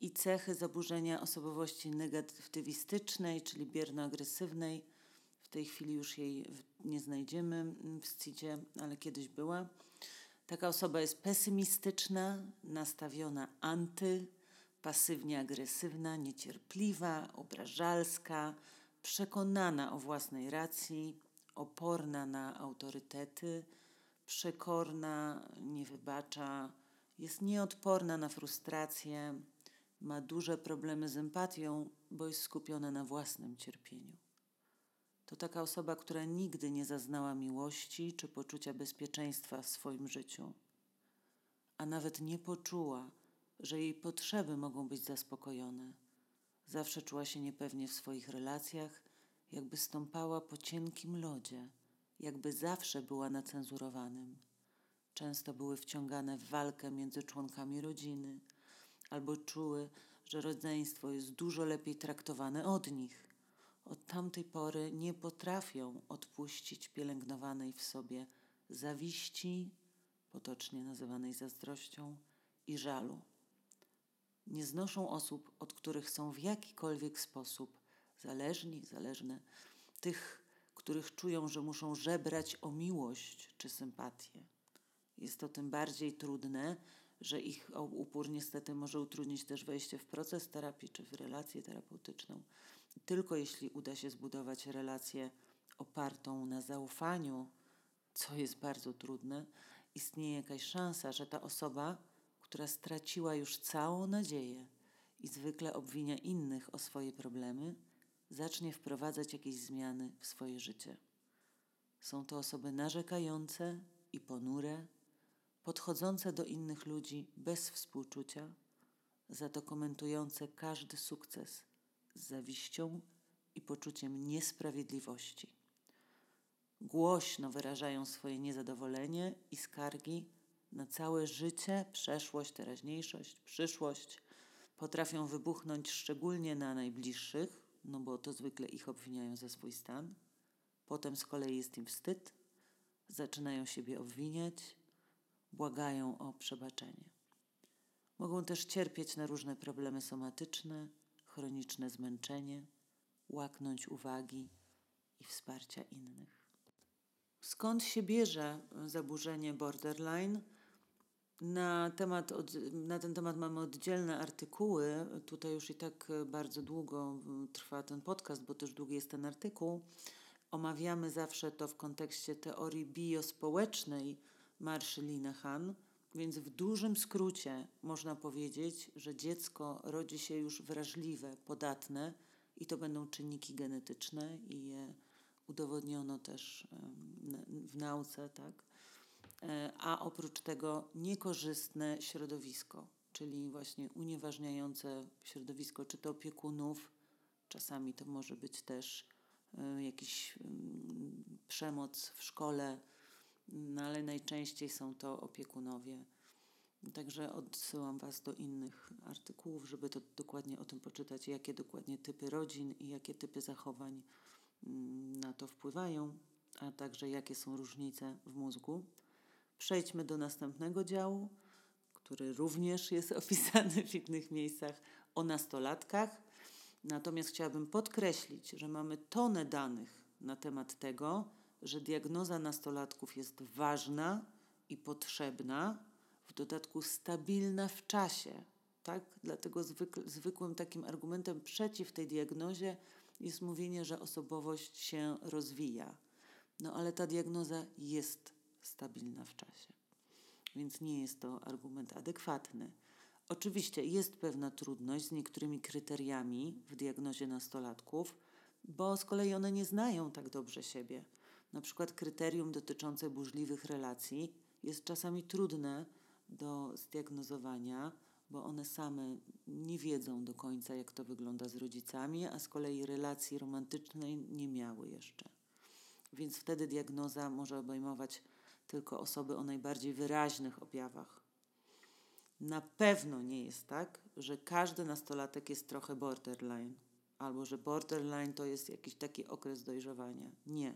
i cechy zaburzenia osobowości negatywistycznej, czyli bierno-agresywnej. W tej chwili już jej nie znajdziemy w CID-zie, ale kiedyś była. Taka osoba jest pesymistyczna, nastawiona anty, pasywnie agresywna, niecierpliwa, obrażalska, przekonana o własnej racji, oporna na autorytety, przekorna, nie wybacza, jest nieodporna na frustrację, ma duże problemy z empatią, bo jest skupiona na własnym cierpieniu. To taka osoba, która nigdy nie zaznała miłości czy poczucia bezpieczeństwa w swoim życiu, a nawet nie poczuła, że jej potrzeby mogą być zaspokojone. Zawsze czuła się niepewnie w swoich relacjach, jakby stąpała po cienkim lodzie, jakby zawsze była na cenzurowanym. Często były wciągane w walkę między członkami rodziny, albo czuły, że rodzeństwo jest dużo lepiej traktowane od nich. Od tamtej pory nie potrafią odpuścić pielęgnowanej w sobie zawiści, potocznie nazywanej zazdrością, i żalu. Nie znoszą osób, od których są w jakikolwiek sposób zależni, zależne, tych, których czują, że muszą żebrać o miłość czy sympatię. Jest to tym bardziej trudne, że ich upór niestety może utrudnić też wejście w proces terapii czy w relację terapeutyczną. Tylko jeśli uda się zbudować relację opartą na zaufaniu, co jest bardzo trudne, istnieje jakaś szansa, że ta osoba, która straciła już całą nadzieję i zwykle obwinia innych o swoje problemy, zacznie wprowadzać jakieś zmiany w swoje życie. Są to osoby narzekające i ponure, podchodzące do innych ludzi bez współczucia, za to komentujące każdy sukces z zawiścią i poczuciem niesprawiedliwości. Głośno wyrażają swoje niezadowolenie i skargi na całe życie, przeszłość, teraźniejszość, przyszłość. Potrafią wybuchnąć szczególnie na najbliższych, no bo to zwykle ich obwiniają za swój stan. Potem z kolei jest im wstyd, zaczynają siebie obwiniać, błagają o przebaczenie. Mogą też cierpieć na różne problemy somatyczne, chroniczne zmęczenie, łaknąć uwagi i wsparcia innych. Skąd się bierze zaburzenie borderline? Na, temat na ten temat mamy oddzielne artykuły. Tutaj już i tak bardzo długo trwa ten podcast, bo też długi jest ten artykuł. Omawiamy zawsze to w kontekście teorii biospołecznej Marszy Linehan, więc w dużym skrócie można powiedzieć, że dziecko rodzi się już wrażliwe, podatne i to będą czynniki genetyczne i je udowodniono też w nauce, tak? E, a oprócz tego niekorzystne środowisko, czyli właśnie unieważniające środowisko, czy to opiekunów, czasami to może być też e, jakiś przemoc w szkole, no ale najczęściej są to opiekunowie. Także odsyłam Was do innych artykułów, żeby to dokładnie o tym poczytać, jakie dokładnie typy rodzin i jakie typy zachowań mm, na to wpływają, a także jakie są różnice w mózgu. Przejdźmy do następnego działu, który również jest opisany w innych miejscach o nastolatkach. Natomiast chciałabym podkreślić, że mamy tonę danych na temat tego, że diagnoza nastolatków jest ważna i potrzebna, w dodatku stabilna w czasie. Tak? Dlatego zwykłym takim argumentem przeciw tej diagnozie jest mówienie, że osobowość się rozwija. No ale ta diagnoza jest stabilna w czasie. Więc nie jest to argument adekwatny. Oczywiście jest pewna trudność z niektórymi kryteriami w diagnozie nastolatków, bo z kolei one nie znają tak dobrze siebie. Na przykład kryterium dotyczące burzliwych relacji jest czasami trudne do zdiagnozowania, bo one same nie wiedzą do końca, jak to wygląda z rodzicami, a z kolei relacji romantycznej nie miały jeszcze. Więc wtedy diagnoza może obejmować tylko osoby o najbardziej wyraźnych objawach. Na pewno nie jest tak, że każdy nastolatek jest trochę borderline, albo że borderline to jest jakiś taki okres dojrzewania. Nie.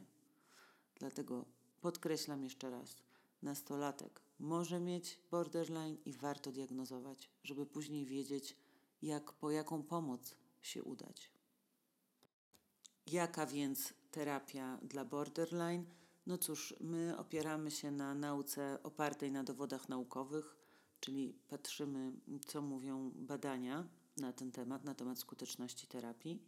Dlatego podkreślam jeszcze raz: nastolatek może mieć borderline i warto diagnozować, żeby później wiedzieć, jak po jaką pomoc się udać. Jaka więc terapia dla borderline? No cóż, my opieramy się na nauce opartej na dowodach naukowych, czyli patrzymy, co mówią badania na ten temat, na temat skuteczności terapii.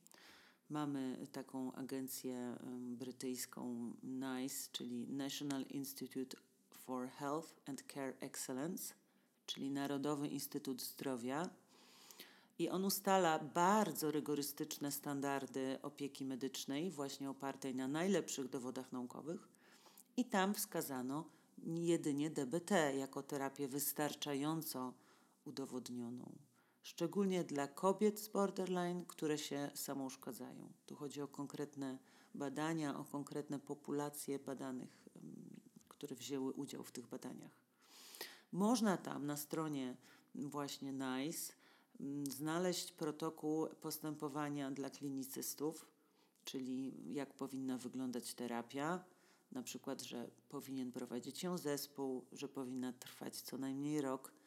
Mamy taką agencję brytyjską NICE, czyli National Institute for Health and Care Excellence, czyli Narodowy Instytut Zdrowia. I on ustala bardzo rygorystyczne standardy opieki medycznej, właśnie opartej na najlepszych dowodach naukowych i tam wskazano jedynie DBT jako terapię wystarczająco udowodnioną. Szczególnie dla kobiet z borderline, które się samouszkadzają. Tu chodzi o konkretne badania, o konkretne populacje badanych, które wzięły udział w tych badaniach. Można tam na stronie właśnie NICE znaleźć protokół postępowania dla klinicystów, czyli jak powinna wyglądać terapia, na przykład, że powinien prowadzić ją zespół, że powinna trwać co najmniej rok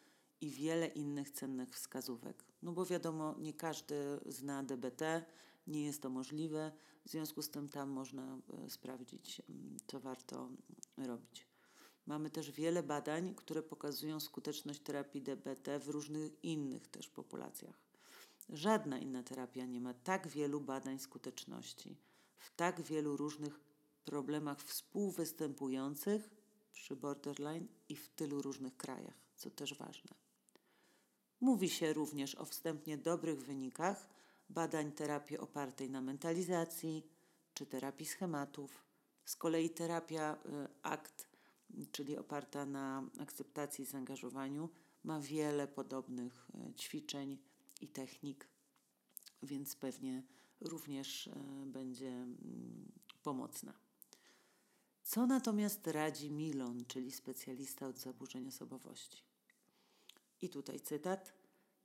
i wiele innych cennych wskazówek. No bo wiadomo, nie każdy zna DBT, nie jest to możliwe, w związku z tym tam można e, sprawdzić, co warto robić. Mamy też wiele badań, które pokazują skuteczność terapii DBT w różnych innych też populacjach. Żadna inna terapia nie ma tak wielu badań skuteczności w tak wielu różnych problemach współwystępujących przy borderline i w tylu różnych krajach, co też ważne. Mówi się również o wstępnie dobrych wynikach badań terapii opartej na mentalizacji czy terapii schematów. Z kolei terapia y, ACT, czyli oparta na akceptacji i zaangażowaniu, ma wiele podobnych y, ćwiczeń i technik, więc pewnie również y, będzie mm, pomocna. Co natomiast radzi Milon, czyli specjalista od zaburzeń osobowości? I tutaj cytat.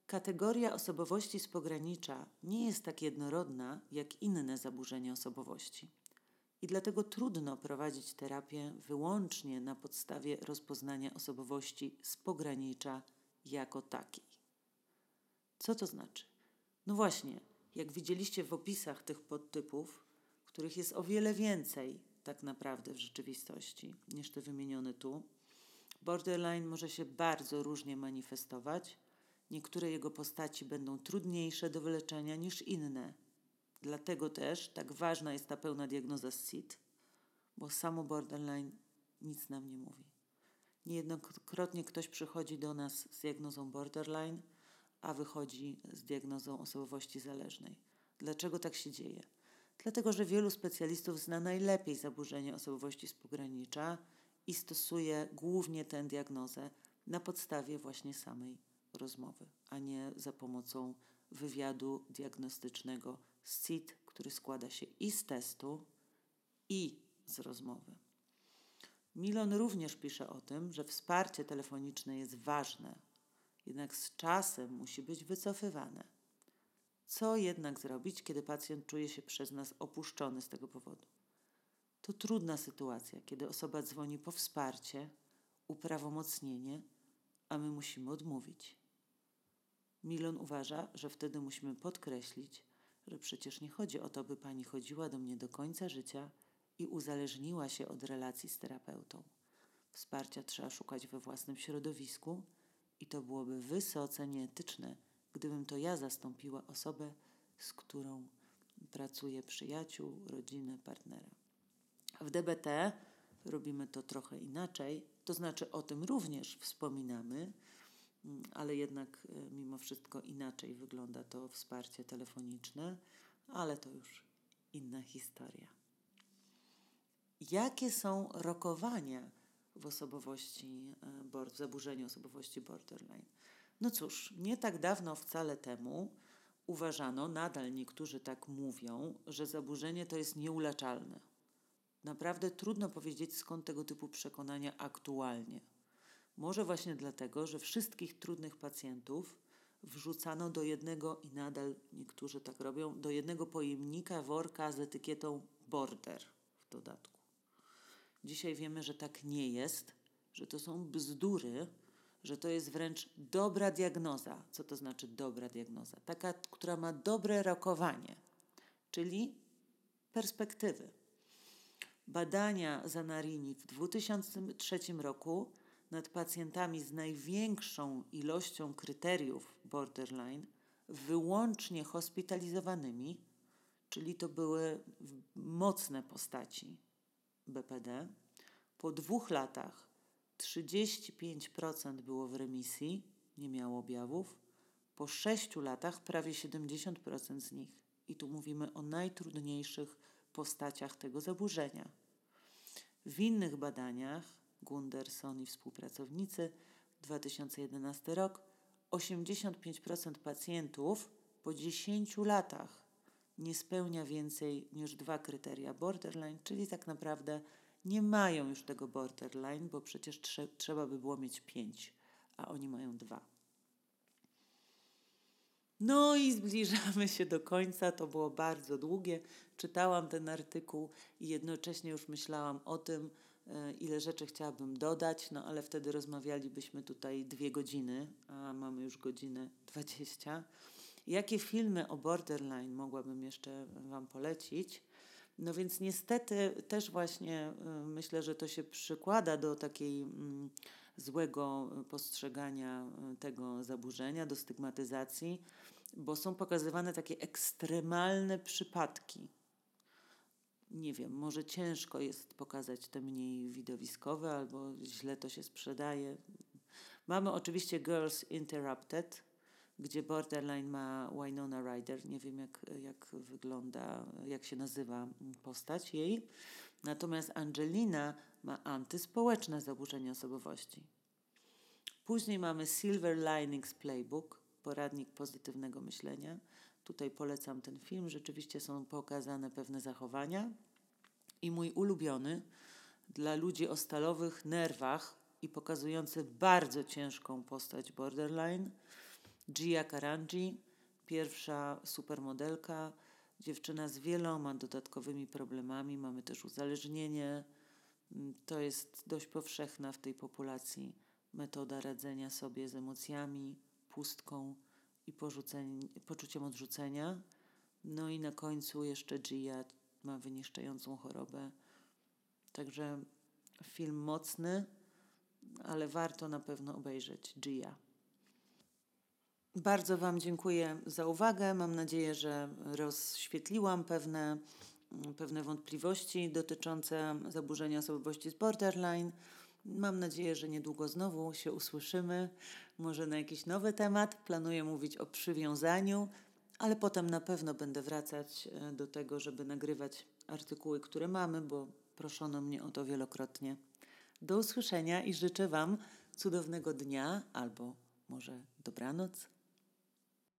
Kategoria osobowości z pogranicza nie jest tak jednorodna jak inne zaburzenia osobowości. I dlatego trudno prowadzić terapię wyłącznie na podstawie rozpoznania osobowości z pogranicza jako takiej. Co to znaczy? No właśnie, jak widzieliście w opisach tych podtypów, których jest o wiele więcej tak naprawdę w rzeczywistości niż te wymienione tu, Borderline może się bardzo różnie manifestować. Niektóre jego postaci będą trudniejsze do wyleczenia niż inne. Dlatego też tak ważna jest ta pełna diagnoza SID, bo samo borderline nic nam nie mówi. Niejednokrotnie ktoś przychodzi do nas z diagnozą borderline, a wychodzi z diagnozą osobowości zależnej. Dlaczego tak się dzieje? Dlatego, że wielu specjalistów zna najlepiej zaburzenie osobowości z pogranicza i stosuje głównie tę diagnozę na podstawie właśnie samej rozmowy, a nie za pomocą wywiadu diagnostycznego SIT, który składa się i z testu, i z rozmowy. Milon również pisze o tym, że wsparcie telefoniczne jest ważne, jednak z czasem musi być wycofywane. Co jednak zrobić, kiedy pacjent czuje się przez nas opuszczony z tego powodu? To trudna sytuacja, kiedy osoba dzwoni po wsparcie, uprawomocnienie, a my musimy odmówić. Milon uważa, że wtedy musimy podkreślić, że przecież nie chodzi o to, by pani chodziła do mnie do końca życia i uzależniła się od relacji z terapeutą. Wsparcia trzeba szukać we własnym środowisku i to byłoby wysoce nieetyczne, gdybym to ja zastąpiła osobę, z którą pracuje przyjaciół, rodzinę, partnera. W DBT robimy to trochę inaczej, to znaczy o tym również wspominamy, mm, ale jednak e, mimo wszystko inaczej wygląda to wsparcie telefoniczne, ale to już inna historia. Jakie są rokowania w osobowości, e, w zaburzeniu osobowości borderline? No cóż, nie tak dawno wcale temu uważano, nadal niektórzy tak mówią, że zaburzenie to jest nieuleczalne. Naprawdę trudno powiedzieć, skąd tego typu przekonania aktualnie. Może właśnie dlatego, że wszystkich trudnych pacjentów wrzucano do jednego i nadal niektórzy tak robią, do jednego pojemnika worka z etykietą border w dodatku. Dzisiaj wiemy, że tak nie jest, że to są bzdury, że to jest wręcz dobra diagnoza. Co to znaczy dobra diagnoza? Taka, która ma dobre rokowanie, czyli perspektywy. Badania Zanarini w 2003 roku nad pacjentami z największą ilością kryteriów borderline, wyłącznie hospitalizowanymi, czyli to były mocne postaci BPD. Po dwóch latach 35% było w remisji, nie miało objawów. Po sześciu latach prawie 70% z nich. I tu mówimy o najtrudniejszych postaciach tego zaburzenia. W innych badaniach, Gunderson i współpracownicy, 2011 rok, 85% pacjentów po 10 latach nie spełnia więcej niż dwa kryteria borderline, czyli tak naprawdę nie mają już tego borderline, bo przecież trze trzeba by było mieć pięć, a oni mają dwa. No i zbliżamy się do końca. To było bardzo długie. Czytałam ten artykuł i jednocześnie już myślałam o tym, e, ile rzeczy chciałabym dodać, no ale wtedy rozmawialibyśmy tutaj dwie godziny, a mamy już godzinę dwadzieścia. Jakie filmy o borderline mogłabym jeszcze Wam polecić? No więc niestety też właśnie y, myślę, że to się przykłada do takiej mm, złego postrzegania y, tego zaburzenia, do stygmatyzacji, bo są pokazywane takie ekstremalne przypadki. Nie wiem, może ciężko jest pokazać te mniej widowiskowe, albo źle to się sprzedaje. Mamy oczywiście Girls Interrupted, gdzie Borderline ma Winona Ryder. Nie wiem, jak, jak wygląda, jak się nazywa postać jej. Natomiast Angelina ma antyspołeczne zaburzenie osobowości. Później mamy Silver Linings Playbook, poradnik pozytywnego myślenia. Tutaj polecam ten film. Rzeczywiście są pokazane pewne zachowania. I mój ulubiony dla ludzi o stalowych nerwach i pokazujący bardzo ciężką postać borderline – Gia Karanji, pierwsza supermodelka, dziewczyna z wieloma dodatkowymi problemami. Mamy też uzależnienie. Mm, to jest dość powszechna w tej populacji metoda radzenia sobie z emocjami, pustką i poczuciem odrzucenia. No i na końcu jeszcze Gia ma wyniszczającą chorobę. Także film mocny, ale warto na pewno obejrzeć Gia. Bardzo Wam dziękuję za uwagę. Mam nadzieję, że rozświetliłam pewne, pewne wątpliwości dotyczące zaburzenia osobowości z borderline. Mam nadzieję, że niedługo znowu się usłyszymy, może na jakiś nowy temat. Planuję mówić o przywiązaniu, ale potem na pewno będę wracać e, do tego, żeby nagrywać artykuły, które mamy, bo proszono mnie o to wielokrotnie. Do usłyszenia i życzę Wam cudownego dnia albo może dobranoc.